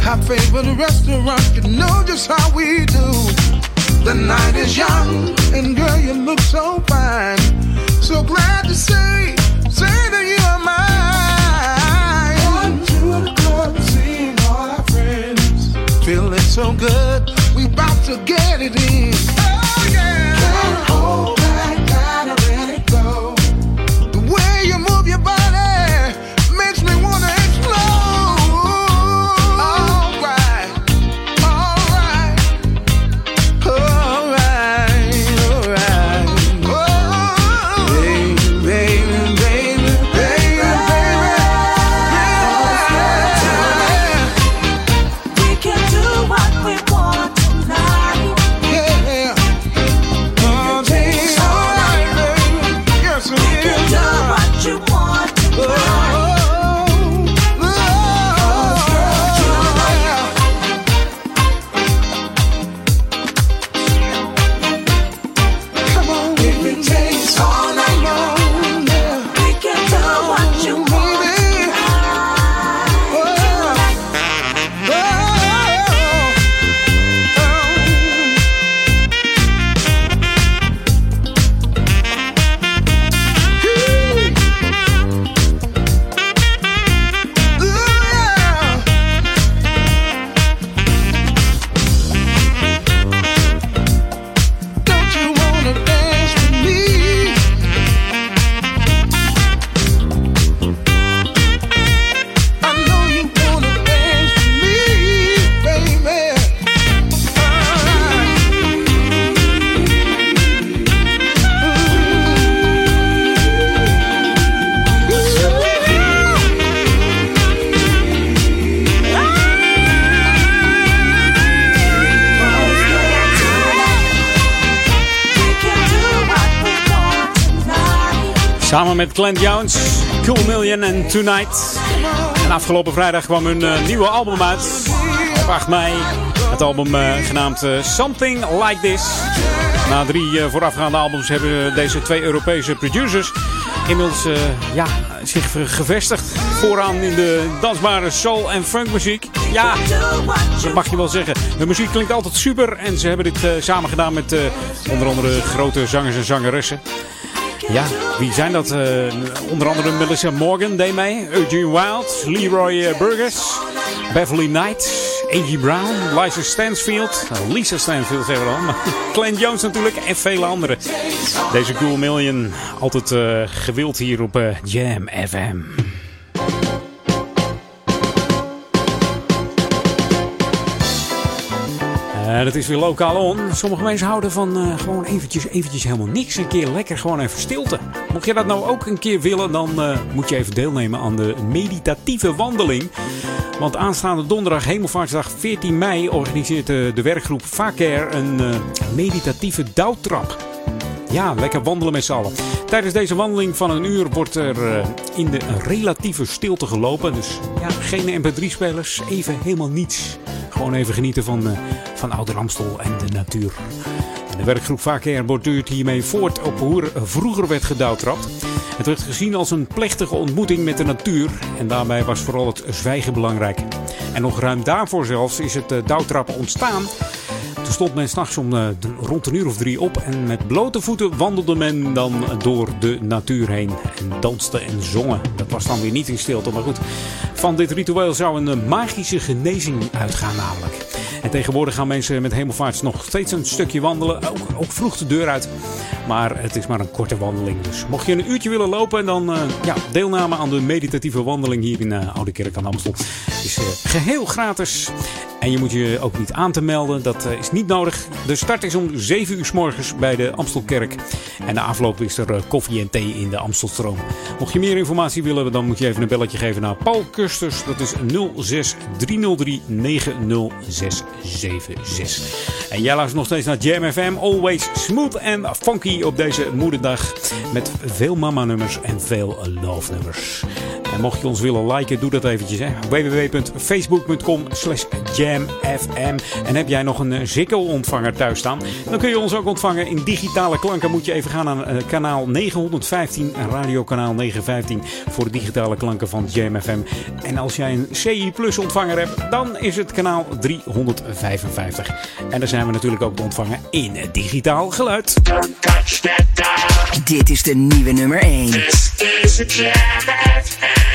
Our favorite restaurant, you know just how we do. The night is young, and girl, you look so fine. So glad to say, say that you are mine. Going to the club, seeing all our friends. Feeling so good, we about to get it in. Oh yeah. Can't hold
Samen met Glenn Jones, Cool Million en Tonight. En afgelopen vrijdag kwam hun eh, nieuwe album uit. Op 8 mei. Het album eh, genaamd eh, Something Like This. Na drie voorafgaande albums hebben deze twee Europese producers inmiddels ja, zich gevestigd vooraan in de dansbare soul- en funkmuziek. Ja, dat mag je wel zeggen. De muziek klinkt altijd super en ze hebben dit samen gedaan met onder andere grote zangers en zangeressen. Ja, wie zijn dat? Eh, onder andere Melissa Morgan deed mee. Eugene Wild, Leroy eh, Burgess, Beverly Knight, A.G. Brown, Liza Stansfield. Nou, Lisa Stansfield zeggen we dan. Glenn Jones natuurlijk en vele anderen. Deze Cool Million, altijd eh, gewild hier op Jam FM. En het is weer lokaal on. Sommige mensen houden van eh, gewoon eventjes, eventjes helemaal niks. Een keer lekker gewoon even stilte. Mocht je dat nou ook een keer willen, dan eh, moet je even deelnemen aan de meditatieve wandeling. Want aanstaande donderdag, Hemelvaartsdag 14 mei, organiseert eh, de werkgroep Vaker een eh, meditatieve douwtrap. Ja, lekker wandelen met z'n allen. Tijdens deze wandeling van een uur wordt er eh, in de relatieve stilte gelopen. Dus ja, geen mp3-spelers, even helemaal niets. Gewoon even genieten van, eh, van Amstel en de natuur. De werkgroep Vaker borduurt hiermee voort op hoe er vroeger werd gedouwtrapt. Het werd gezien als een plechtige ontmoeting met de natuur. En daarbij was vooral het zwijgen belangrijk. En nog ruim daarvoor zelfs is het eh, douwtrappen ontstaan. Toen stond men s'nachts om eh, rond een uur of drie op en met blote voeten wandelde men dan door de natuur heen en danste en zongen. Dat was dan weer niet in stilte, maar goed. Van dit ritueel zou een eh, magische genezing uitgaan namelijk. En tegenwoordig gaan mensen met hemelvaarts nog steeds een stukje wandelen, ook, ook vroeg de deur uit. Maar het is maar een korte wandeling. Dus mocht je een uurtje willen lopen, dan eh, ja, deelname aan de meditatieve wandeling hier in eh, Oude Kerk aan Amstel is eh, geheel gratis. En je moet je ook niet aan te melden, dat is niet nodig. De start is om 7 uur s morgens bij de Amstelkerk. En na afloop is er koffie en thee in de Amstelstroom. Mocht je meer informatie willen, dan moet je even een belletje geven naar Paul Kusters. Dat is 06 303 90676. En jij luistert nog steeds naar Jam FM. Always smooth en funky op deze moederdag. Met veel mama-nummers en veel love-nummers. En mocht je ons willen liken, doe dat eventjes. hè. www.facebook.com slash jamfm. En heb jij nog een eh, Ziggo-ontvanger thuis staan? Dan kun je ons ook ontvangen in digitale klanken. Moet je even gaan naar eh, kanaal 915, radiokanaal 915 voor de digitale klanken van Jam FM. En als jij een CI Plus ontvanger hebt, dan is het kanaal 355. En daar zijn we natuurlijk ook te ontvangen in digitaal geluid.
Dit is de nieuwe nummer 1.
is
a.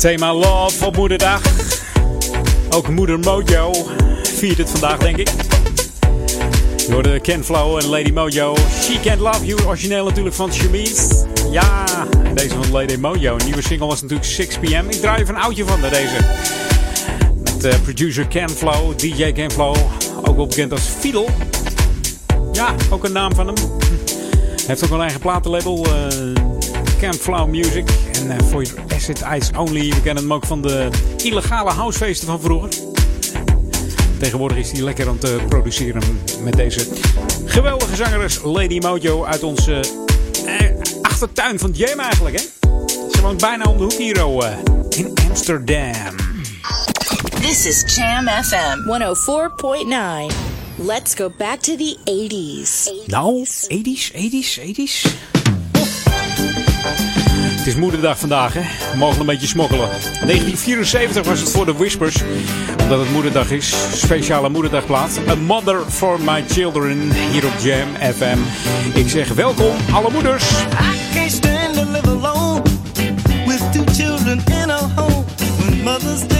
Thema Love op Moederdag. Ook Moeder Mojo viert het vandaag, denk ik. Door de Ken Flow en Lady Mojo. She Can't Love You, origineel natuurlijk van Chemise. Ja, deze van Lady Mojo. Een nieuwe single was natuurlijk 6 pm. Ik draai even een oudje van de deze. Met eh, producer Ken Flow, DJ Ken Flow. Ook wel bekend als Fiedel. Ja, ook een naam van hem. Heeft ook een eigen platenlabel. eh Ken Flow Music. En eh, voor Acid Ice Only. We kennen hem ook van de illegale housefeesten van vroeger. Tegenwoordig is hij lekker aan het eh, produceren met deze geweldige zangeres Lady Mojo uit onze eh, achtertuin van Jam eigenlijk. Hè? Ze woont bijna om de hoek hier oh, eh, in Amsterdam.
This is Jam FM 104.9. Let's go back to the 80s.
Nou, 80s, 80s, 80s. Het is moederdag vandaag, hè? We mogen een beetje smokkelen. 1974 was het voor de Whispers. Omdat het moederdag is. Speciale moederdagplaat. A Mother for My Children. Hier op Jam FM. Ik zeg welkom, alle moeders.
Can't stand live alone with two children in a home. Mother's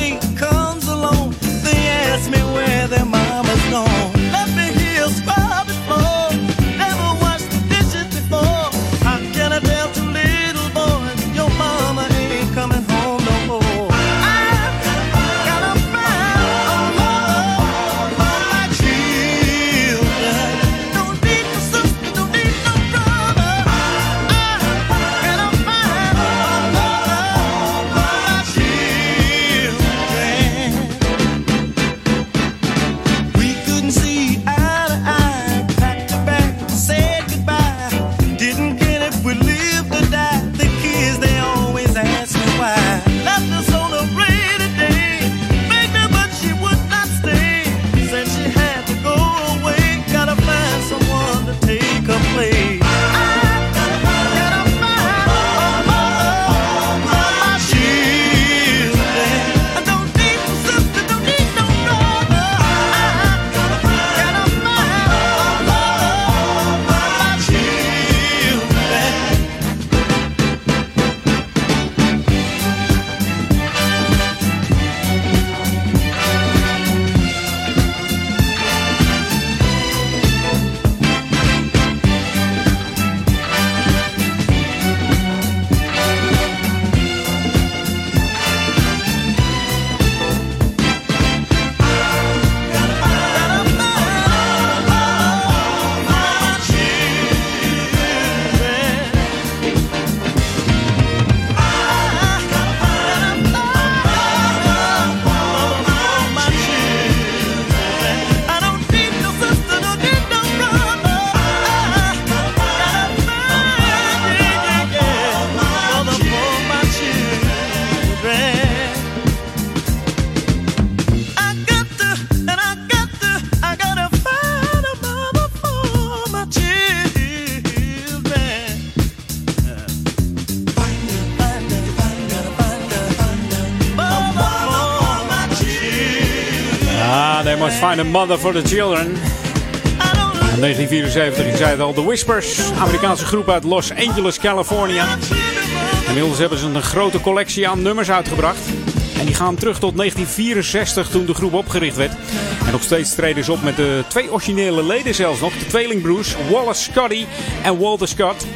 mother for the
children. In 1974, ik zei het al, The Whispers. Amerikaanse groep uit Los Angeles, California. Inmiddels hebben ze een grote collectie aan nummers uitgebracht. En die gaan terug tot 1964 toen de groep opgericht werd. En nog steeds treden ze op met de twee originele leden zelfs nog. De tweelingbroers Wallace Scotty en Walter Scott.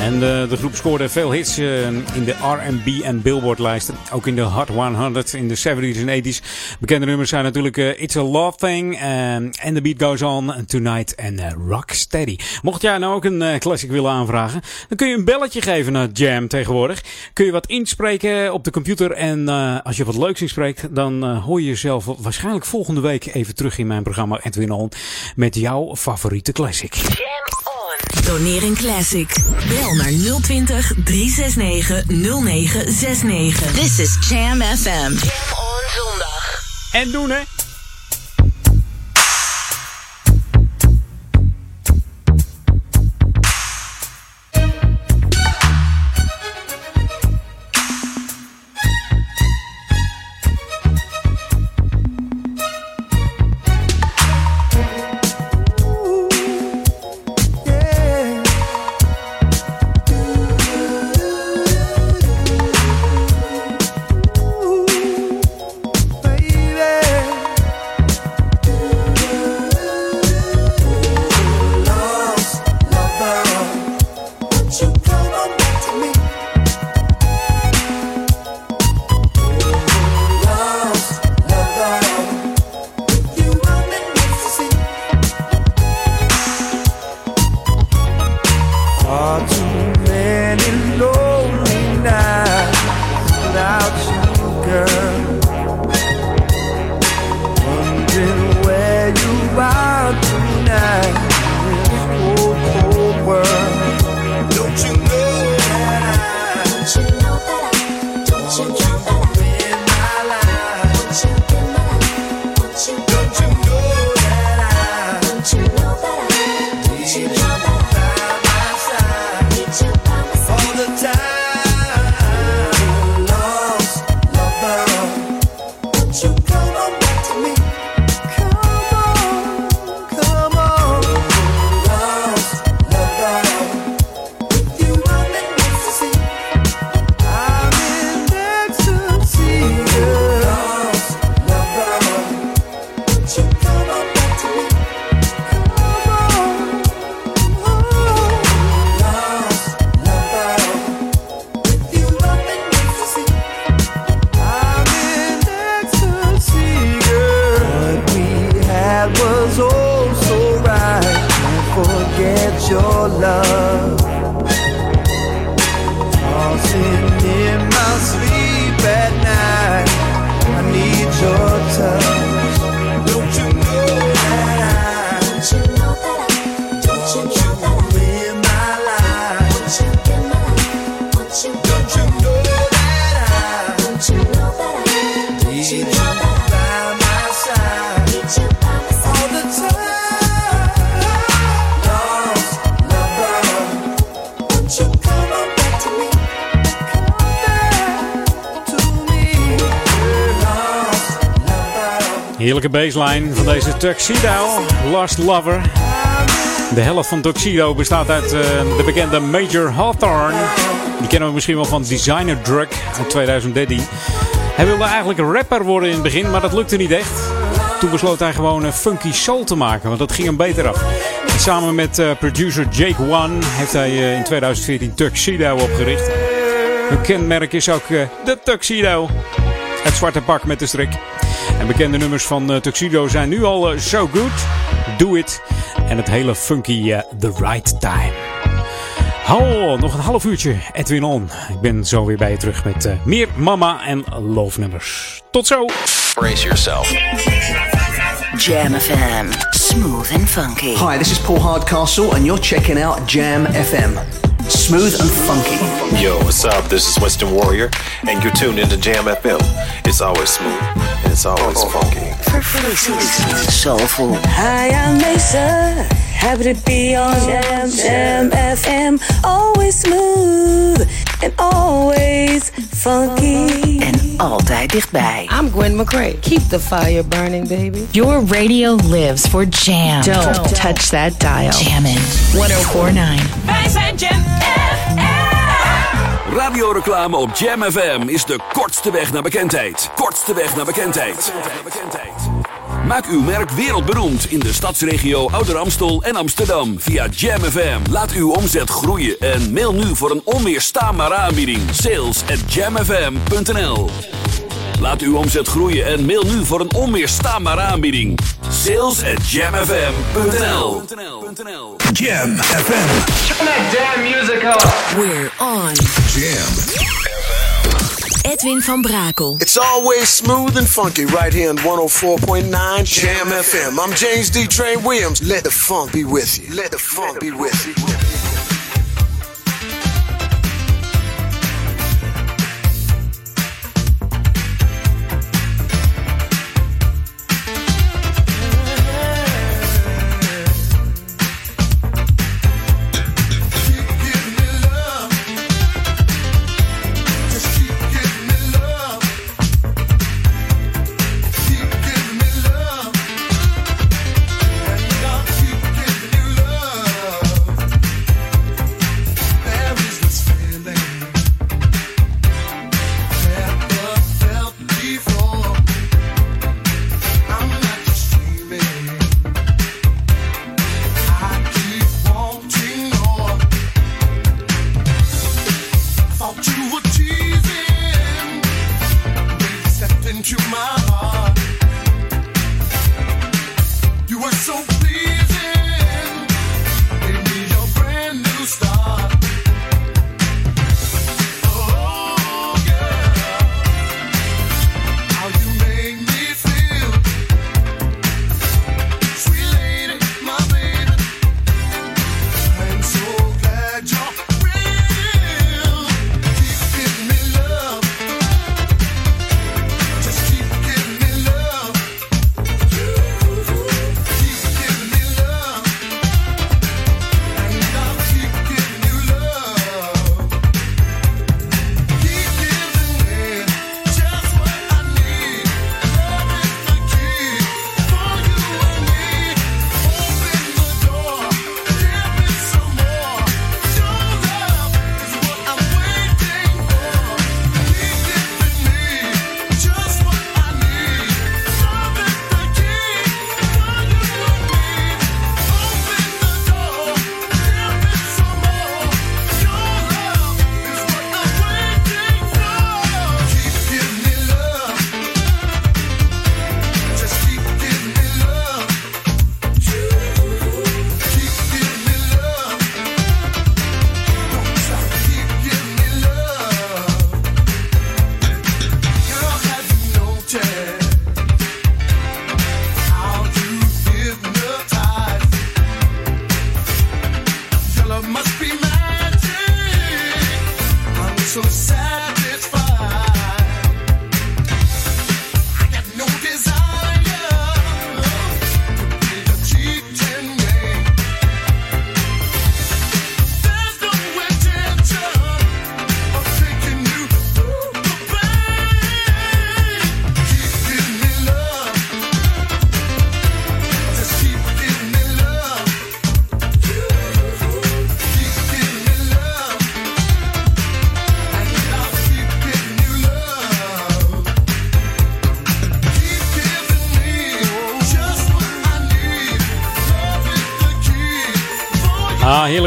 En eh, de groep scoorde veel hits eh, in de R&B en Billboard-lijsten. Ook in de Hot 100 in de 70s en 80s. Bekende nummers zijn natuurlijk eh, It's a Love Thing, and The Beat Goes On, Tonight en Rock Steady. Mocht jij nou ook een classic willen aanvragen, dan kun je een belletje geven naar Jam tegenwoordig. Kun je wat inspreken op de computer en als je wat leuks inspreekt, dan hoor je jezelf waarschijnlijk volgende week even terug in mijn programma Edwin On met jouw favoriete classic.
Jam on. Doneer een classic. Bel naar 020 369 0969.
This is Jam FM.
En doen, hè? Heerlijke baseline van deze Tuxedo, Lost Lover. De helft van Tuxedo bestaat uit eh, de bekende Major Hawthorne. Die kennen we misschien wel van Designer Drug uit 2013. Hij wilde eigenlijk rapper worden in het begin, maar dat lukte niet echt. Toen besloot hij gewoon een funky soul te maken, want dat ging hem beter af. En samen met eh, producer Jake One heeft hij eh, in 2014 Tuxedo opgericht. Hun kenmerk is ook de Tuxedo. Het zwarte pak met de strik. En bekende nummers van eh, Tuxedo zijn nu al eh, So Good, Do It en het hele funky eh, The Right Time. Hallo, nog een half uurtje Edwin On. Ik ben zo weer bij je terug met meer mama en love nummers. Tot zo!
Brace yourself.
Jam FM. Smooth and funky.
Hi, this is Paul Hardcastle, and you're checking out Jam FM. Smooth and funky.
Yo, what's up? This is Winston Warrior, and you're tuned into Jam FM. It's always smooth, and it's always funky.
Soulful.
Hi, I'm Mesa. Happy to be on Jam, Jam FM. Always smooth and always funky.
En altijd dichtbij.
I'm Gwen McCrae. Keep the fire burning, baby.
Your radio lives for jam. Don't, touch that dial. Jammin' 1049.
Wij zijn Jam
Radioreclame op Jam FM is de kortste weg naar bekendheid. Kortste weg naar bekendheid. Maak uw merk wereldberoemd in de stadsregio Ouder Amstel en Amsterdam via Jam FM. Laat uw omzet groeien en mail nu voor een onweerstaanbare aanbieding. Sales at jamfm.nl Laat uw omzet groeien en mail nu voor een onweerstaanbare aanbieding. Sales at jamfm.nl
Jam FM.
Turn that damn music up.
We're on.
Jam.
Edwin van Brakel.
It's always smooth and funky right here on 104.9 Jam FM. I'm James D. Train Williams. Let the funk be with you. Let the funk be with you.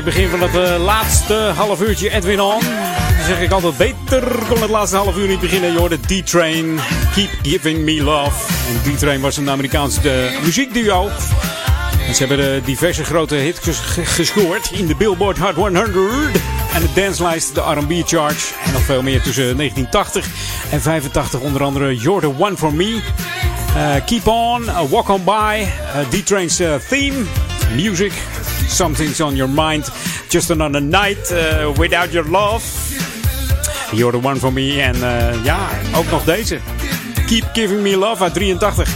Heerlijk begin van het eh, laatste half uurtje Edwin On. Dan zeg ik altijd beter kon het laatste half uur niet beginnen. Je hoorde D-Train, Keep Giving Me Love. D-Train was een Amerikaans eh, muziekduo. Ze hebben eh, diverse grote hits ges- ge- gescoord in de Billboard Hot 100 en de dancelijst, de R&B Charge en nog veel meer tussen 1980 en 85. Onder andere the One for Me, Keep On, Walk On By, D-Train's theme, music, Something's On Your Mind, Just Another Night uh, Without Your Love. You're the One for Me en eh, ja, ook nog deze. Keep Giving Me Love uit 83.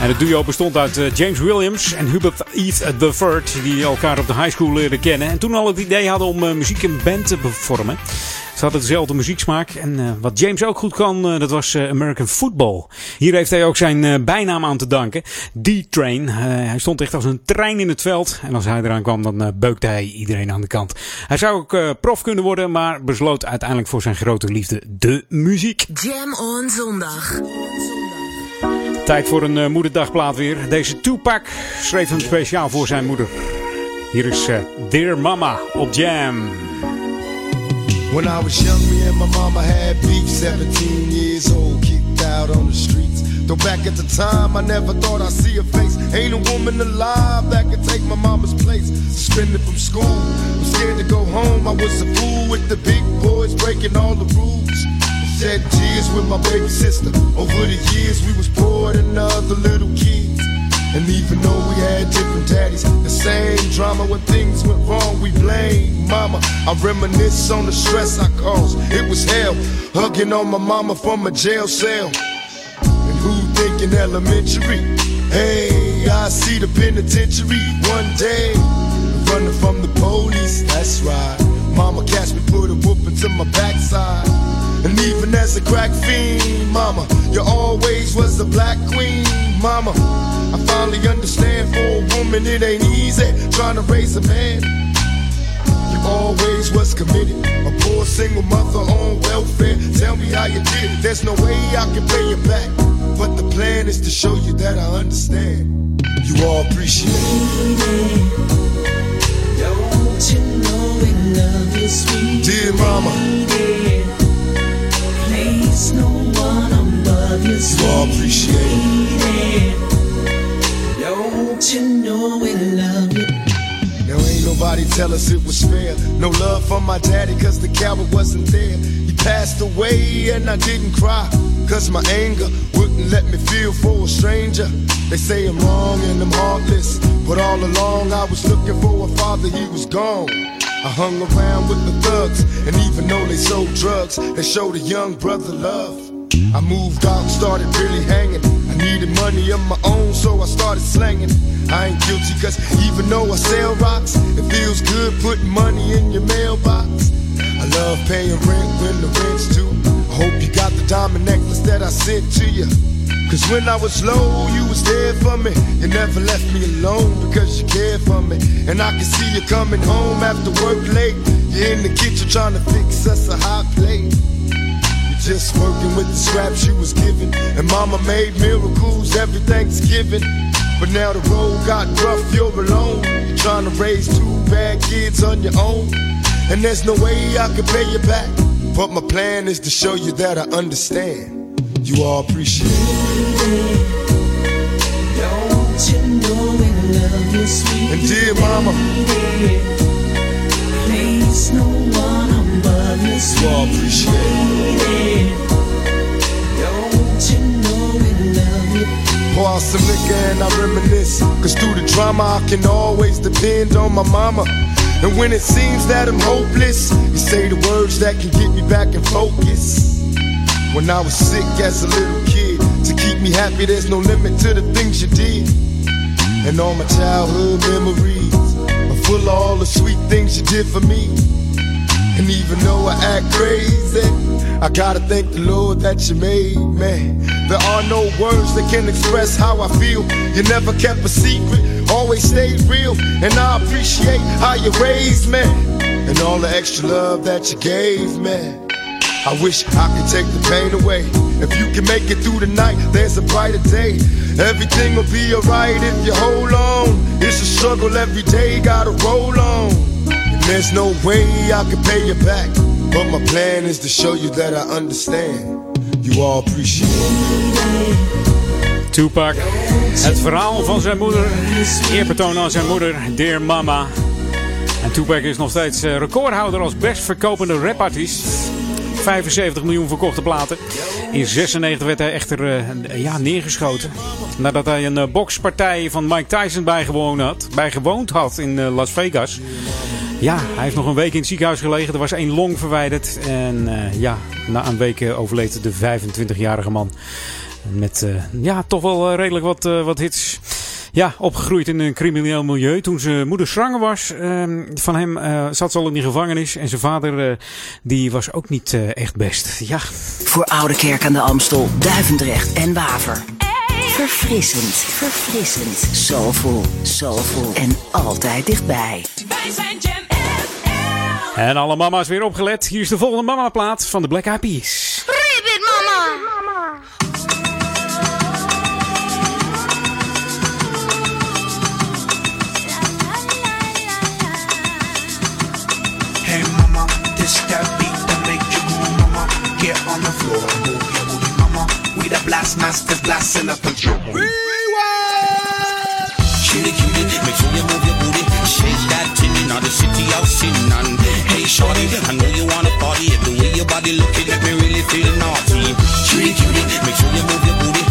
En het duo bestond uit eh, James Williams en Hubert Eve III, die elkaar op de high school leerden kennen. En toen al het idee hadden om muziek in band te vormen. Ze hadden dezelfde muzieksmaak. En wat James ook goed kan, dat was American Football. Hier heeft hij ook zijn eh, bijnaam aan te danken. D-Train. Eh, hij stond echt als een trein in het veld. En als hij eraan kwam, dan eh, beukte hij iedereen aan de kant. Hij zou ook eh, prof kunnen worden, maar besloot uiteindelijk voor zijn grote liefde de muziek.
Jam on zondag.
Tijd voor een eh, moederdagplaat weer. Deze Tupac schreef hem speciaal voor zijn moeder. Hier is eh, Dear Mama op Jam.
When I was young, me and my mama had beef. 17 years old, out on the streets. Though back at the time, I never thought I'd see her face. Ain't a woman alive that could take my mama's place. Suspended from school, I'm scared to go home. I was a fool with the big boys breaking all the rules. shed tears with my baby sister. Over the years, we was poor than other little kids. And even though we had different daddies, the same drama when things went wrong, we blame mama. I reminisce on the stress I caused. It was hell, hugging on my mama from a jail cell. And who thinking elementary? Hey, I see the penitentiary one day. Running from the police, that's right. Mama catch me, put a whooping to my backside. And even as a crack fiend, mama, you always was the black queen, mama. I finally understand for a woman it ain't easy trying to raise a man. You always was committed, a poor single mother on welfare. Tell me how you did it. There's no way I can pay you back, but the plan is to show you that I understand. You all appreciate it.
Don't you love you, sweet
Dear mama,
Place no one above you,
you all appreciate it.
Don't you know we love you?
Now ain't nobody tell us it was fair. No love for my daddy, cause the coward wasn't there. He passed away and I didn't cry. Cause my anger wouldn't let me feel for a stranger. They say I'm wrong and I'm heartless. But all along I was looking for a father, he was gone. I hung around with the thugs, and even though they sold drugs, they showed a young brother love. I moved out started really hanging. I needed money of my own, so I started slanging. I ain't guilty, cause even though I sell rocks, it feels good putting money in your mailbox. I love paying rent when the rent's due. I hope you got the diamond necklace that I sent to you. Cause when I was low, you was there for me. You never left me alone because you cared for me. And I can see you coming home after work late. You're in the kitchen trying to fix us a hot plate. You're just working with the scraps you was given. And mama made miracles every Thanksgiving. But now the road got rough, you're alone. You're trying to raise two bad kids on your own. And there's no way I can pay you back. But my plan is to show you that I understand. You all appreciate it.
You know we love you, sweet
And dear mama,
Place no one above you,
you all appreciate it.
Don't you know we love you?
Pour out some liquor and I reminisce. Cause through the drama, I can always depend on my mama. And when it seems that I'm hopeless, you say the words that can get me back in focus. When I was sick as a little kid, to keep me happy, there's no limit to the things you did. And all my childhood memories are full of all the sweet things you did for me. And even though I act crazy, I gotta thank the Lord that you made me. There are no words that can express how I feel. You never kept a secret, always stayed real. And I appreciate how you raised me. And all the extra love that you gave me. I wish I could take the pain away. If you can make it through the night, there's a brighter day. Everything will be alright if you hold on. It's a struggle every day, gotta roll on. And there's no way I can pay you back. But my plan is to show you that I understand. You all appreciate it.
Tupac. Het verhaal van zijn moeder. Eerbetoon aan zijn moeder, Dear Mama. En Tupac is nog steeds eh, recordhouder als best verkopende rapartiest. 75 miljoen verkochte platen. In 96 werd hij echter eh, ja, neergeschoten. Nadat hij een eh, bokspartij van Mike Tyson bijgewoond had, bijgewoond had in eh, Las Vegas. Ja, hij heeft nog een week in het ziekenhuis gelegen. Er was één long verwijderd. En ja, na een week overleed de 25-jarige man. Met ja, toch wel redelijk wat, wat hits. Ja, opgegroeid in een crimineel milieu. Toen zijn moeder zwanger was ehm, van hem, eh, zat ze al in de gevangenis. En zijn vader, eh, die was ook niet eh, echt best. Ja.
Voor Oude Kerk aan de Amstel, Duivendrecht en Waver. Verfrissend, verfrissend, soulful, soulful en altijd dichtbij.
Wij zijn Jam
En alle mama's weer opgelet. Hier is de volgende mama-plaat van de Black Eyed Peas.
Ribbit mama.
get on the floor move your booty, mama. We the blast blasting blast in the pajama. Rewind!
Cutie, cutie, make sure you move your booty. Shake that titty, not the city I've seen none. Hey, shorty, I know you wanna party. The way your body looking, make me really feel naughty.
Cutie, cutie, make sure you move your booty.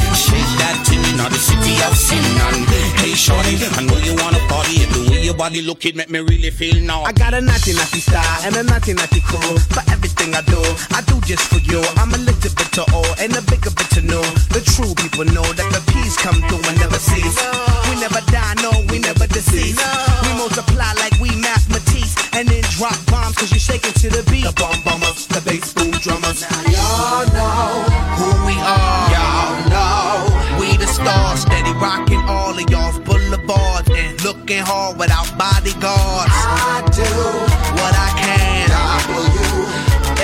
Now the city of sin and Hey shorty, I know you wanna party If the way your
body look it make me really feel now.
I got a naughty naughty style and a naughty naughty crew For everything I do, I do just for you. I'm a little bit to all and a bigger bit to know The true people know that the peace come through and never cease. We never die, no, we never deceive We multiply like we mathematics And then drop bombs cause you're shaking to the beat. The bomb bombers, the bass boom drummers. Now y'all know who we are. Y'all know we the stars, steady rocking all of y'all's boulevards and looking hard without bodyguards. I do what I can.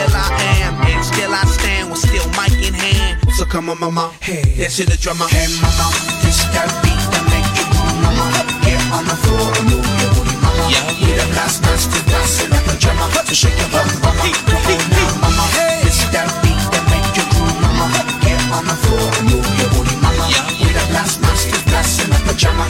L I am, and still I stand with still mic in hand. So come on, mama, hey, dance to the drummer. Hey, mama, this that beat that make you move, mama. Get on the floor and move your booty, mama. Yeah, we the last dance to dance in a pajama. So shake your bum, mama. Come on now, mama. Hey. This that beat that make you groove, mama. Get on the floor and move your booty, mama. Yeah, we the last dance to dance in a pajama.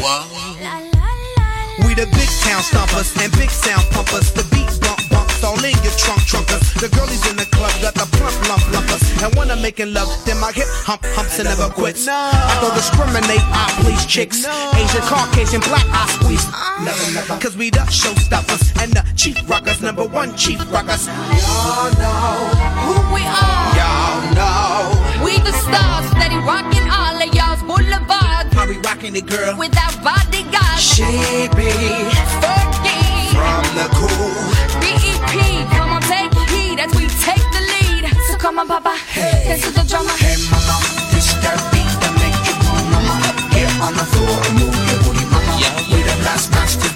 We the big town stompers and big sound pumpers. The beat bump bumps all in your trunk trunkers. The girlies in the club got the plump lump lumpers. And when I'm making love, then my hip hump humps and never quits. I don't discriminate, I please chicks. Asian, Caucasian, black, I squeeze. Uh. Never, never. Cause we the showstoppers and the chief rockers, number one chief rockers. Y'all know
who we are.
How we rocking it, girl.
Without bodyguards.
She be
Fergie.
from the cool.
BEP, come on, take heed as we take the lead. So come on, Papa, dance to the drummer.
Hey, mama, this that beat that make you move, mama. Get on the floor and move your booty, mama. Yeah, we the last match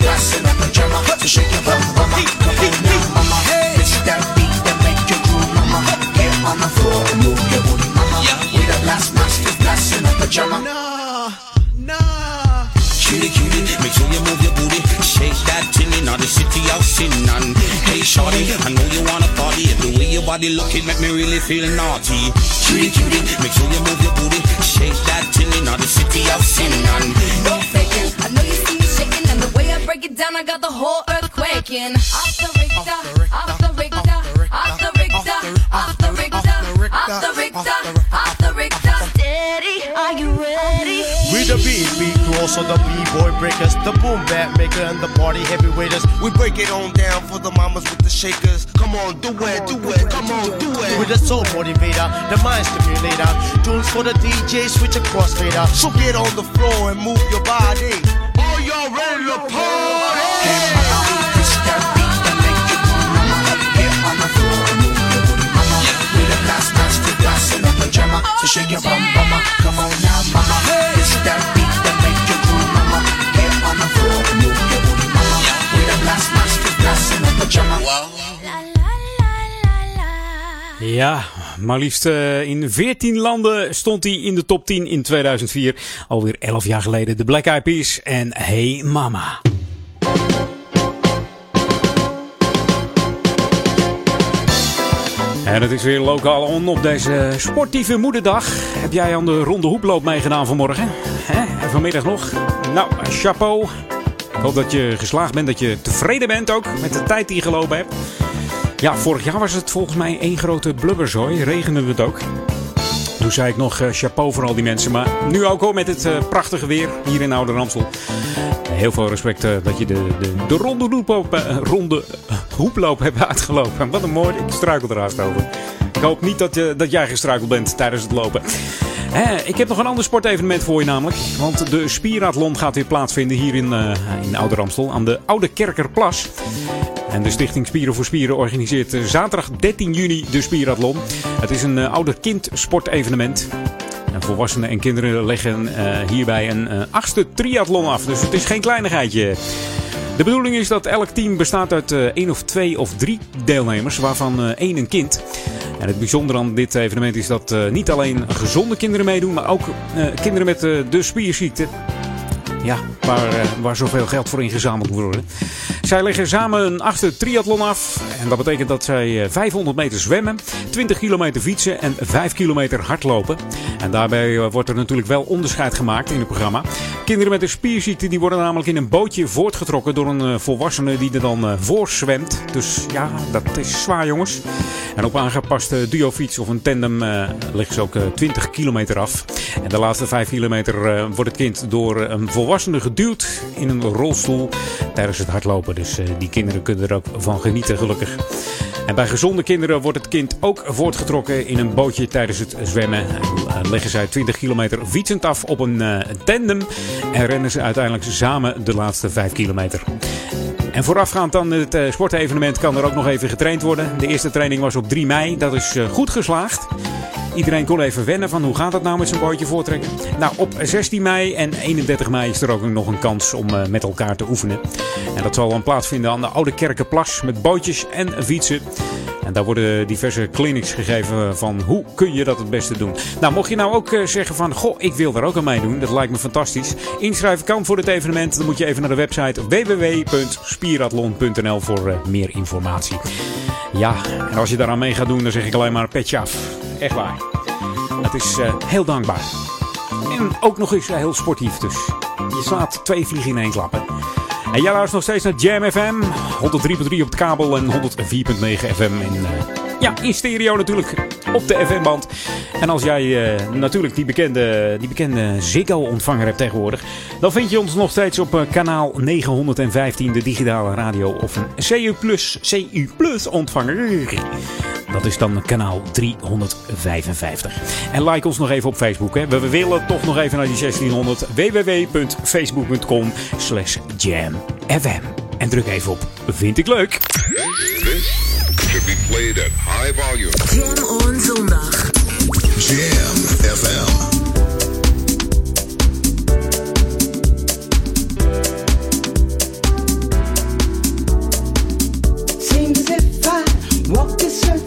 in the
city of sin. And hey, shorty, I know you wanna party. The way your body looking make me really feel naughty. Cutie, cutie, make sure you move your booty. Shake that tin in the city of sin. And
No faking, I know you see me shaking, and the way I break it down, I got the whole earth quaking. Off the Richter, off the Richter, off the Richter, off the Richter, off the Richter, off the
also the b-boy breakers, the boom bat maker, and the party heavyweighters.
We break it on down for the mamas with the shakers. Come on, do it, do it, come on, do it.
With the soul motivator, the mind stimulator, tunes for the DJ, switch across fader.
So get on the floor and move your body. Are y'all ready to party? Hey, mama, this that beat that make you move, mama. Get on the floor and move your booty, mama. We the last dance to dance in a. So shake your bum, mama. Come on now, mama. This that
Ja, maar liefst eh, in 14 landen stond hij in de top 10 in 2004. Alweer 11 jaar geleden. De Black Eyed Peas en Hey Mama. En het is weer lokaal on op deze sportieve moederdag. Heb jij aan de ronde hoeploop meegedaan vanmorgen? Hè? En vanmiddag nog? Nou, chapeau. Hoop dat je geslaagd bent, dat je tevreden bent ook met de tijd die je gelopen hebt. Ja, vorig jaar was het volgens mij één grote blubberzooi. Regende het ook. Toen zei ik nog eh, chapeau voor al die mensen. Maar nu ook hoor met het eh, prachtige weer hier in Oude Ramsel. Heel veel respect eh, dat je de, de, de ronde, hoeploop, ronde hoeploop hebt uitgelopen. Wat een mooi. Ik struikel er haast over. Ik hoop niet dat, je, dat jij gestruikeld bent tijdens het lopen. Ik heb nog een ander sportevenement voor je namelijk. Want de Spierathlon gaat weer plaatsvinden hier in, eh, in Oude Ramstel. Aan de Oude Kerkerplas. En de Stichting Spieren voor Spieren organiseert eh, zaterdag 13 juni de Spierathlon. Het is een eh, ouder-kind sportevenement. En volwassenen en kinderen leggen hierbij een achtste triathlon af. Dus het is geen kleinigheidje. De bedoeling is dat elk team bestaat uit eh, één of twee of drie deelnemers, waarvan eh, één een kind. En het bijzondere aan dit evenement is dat eh, niet alleen gezonde kinderen meedoen, maar ook kinderen met de spierziekte. Ja, waar, eh, waar zoveel geld voor ingezameld moet worden. Zij leggen samen een achtste triathlon af. En dat betekent dat zij eh, 500 meter zwemmen, 20 kilometer fietsen en 5 kilometer hardlopen. En daarbij eh, wordt er natuurlijk wel onderscheid gemaakt in het programma. Kinderen met een spierziekte die worden namelijk in een bootje voortgetrokken door een eh, volwassene die er dan eh, voor zwemt. Dus ja, dat is zwaar jongens. En op aangepaste duofiets of een tandem eh, liggen ze ook eh, 20 kilometer af. En de laatste 5 kilometer eh, wordt het kind door een volwassene geduwd in een rolstoel tijdens het hardlopen. Dus eh, die kinderen kunnen er ook van genieten gelukkig. En bij gezonde kinderen wordt het kind ook voortgetrokken in een bootje tijdens het zwemmen. En eh, leggen zij 20 kilometer fietsend af op een eh, tandem. En rennen ze uiteindelijk samen de laatste 5 kilometer. En voorafgaand aan het sportevenement kan er ook nog even getraind worden. De eerste training was op 3 mei. Dat is goed geslaagd. Iedereen kon even wennen van hoe gaat het nou met zo'n bootje voortrekken. Nou, op 16 mei en 31 mei is er ook nog een kans om eh, met elkaar te oefenen. En dat zal dan plaatsvinden aan de Oude Kerkenplas met bootjes en fietsen. En daar worden diverse clinics gegeven van hoe kun je dat het beste doen. Nou, mocht je nou ook eh, zeggen van, goh, ik wil daar ook aan meedoen. Dat lijkt me fantastisch. Inschrijven kan voor het evenement. Dan moet je even naar de website www.spieratlon.nl voor eh, meer informatie. Ja, en als je daaraan mee gaat doen, dan zeg ik alleen maar petje af. Echt waar. Het is eh, heel dankbaar. En ook nog eens eh, heel sportief. Dus je slaat twee vliegen in één klappen. En jij luistert nog steeds naar Jam FM. 103.3 op de kabel en 104.9 FM in, eh, ja, in stereo natuurlijk op de FM-band. En als jij eh, natuurlijk die bekende, die bekende Ziggo-ontvanger hebt tegenwoordig... dan vind je ons nog steeds op eh, kanaal 915, de digitale radio... of een CU+, CU ontvanger. Dat is dan kanaal 355. En like ons nog even op Facebook. Hè. We we willen toch nog even naar die 1600. www.facebook.com slash jamfm. En druk even op Vind ik leuk.
This should be played at high volume.
Jam on zondag.
Jam FM.
Seems as if I walked this earth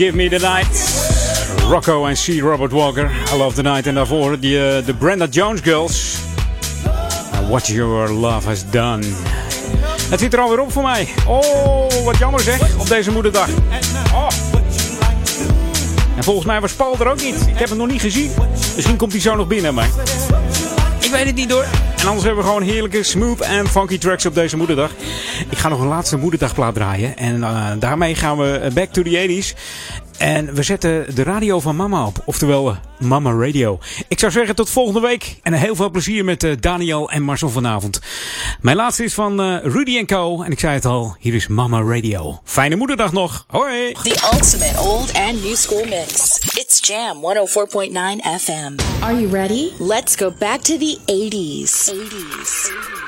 give me the night. Rocco en C. Robert Walker. I love the night. En daarvoor die, eh, de Brenda Jones Girls. And what your love has done. Het zit er alweer op voor mij. Oh, wat jammer zeg. Op deze moederdag. Oh. En volgens mij was Paul er ook niet. Ik heb hem nog niet gezien. Misschien komt hij zo nog binnen, maar... Ik weet het niet hoor. En anders hebben we gewoon heerlijke smooth en funky tracks op deze moederdag. Ik ga nog een laatste moederdagplaat draaien. En uh, daarmee gaan we back to the 80s. En we zetten de radio van mama op. Oftewel Mama Radio. Ik zou zeggen tot volgende week. En heel veel plezier met uh, Daniel en Marcel vanavond. Mijn laatste is van uh, Rudy Co. En ik zei het al, hier is Mama Radio. Fijne moederdag nog. Hoi.
The ultimate old and new school mix. It's Jam 104.9 FM.
Are you ready?
Let's go back to the 80s. 80s.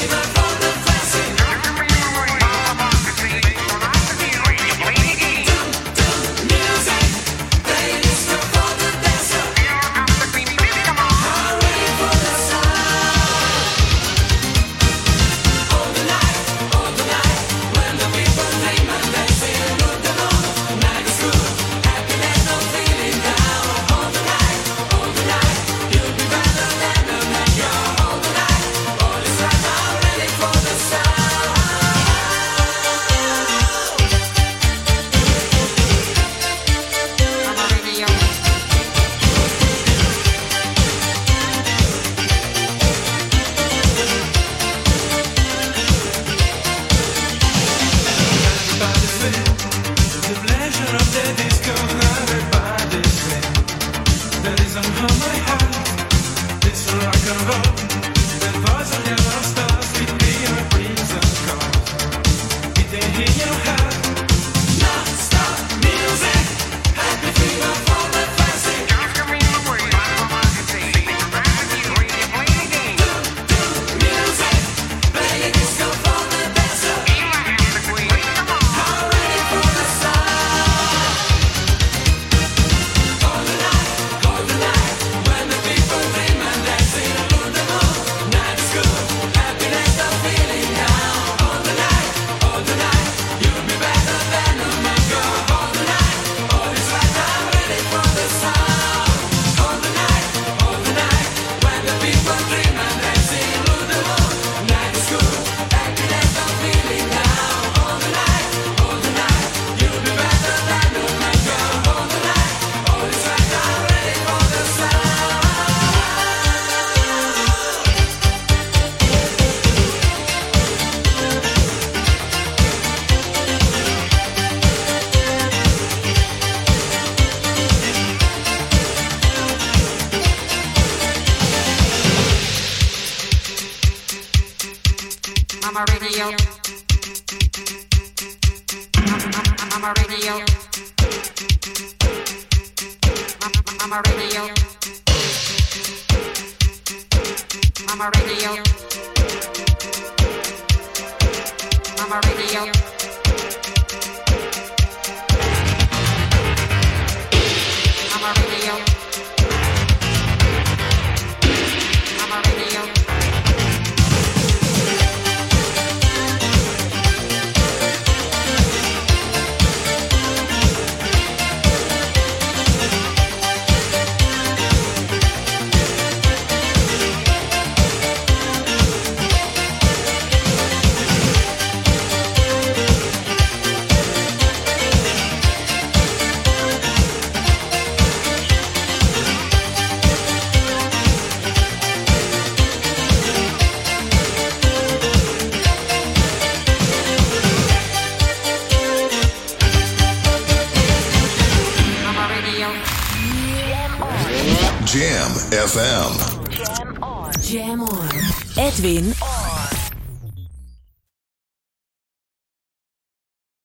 Viva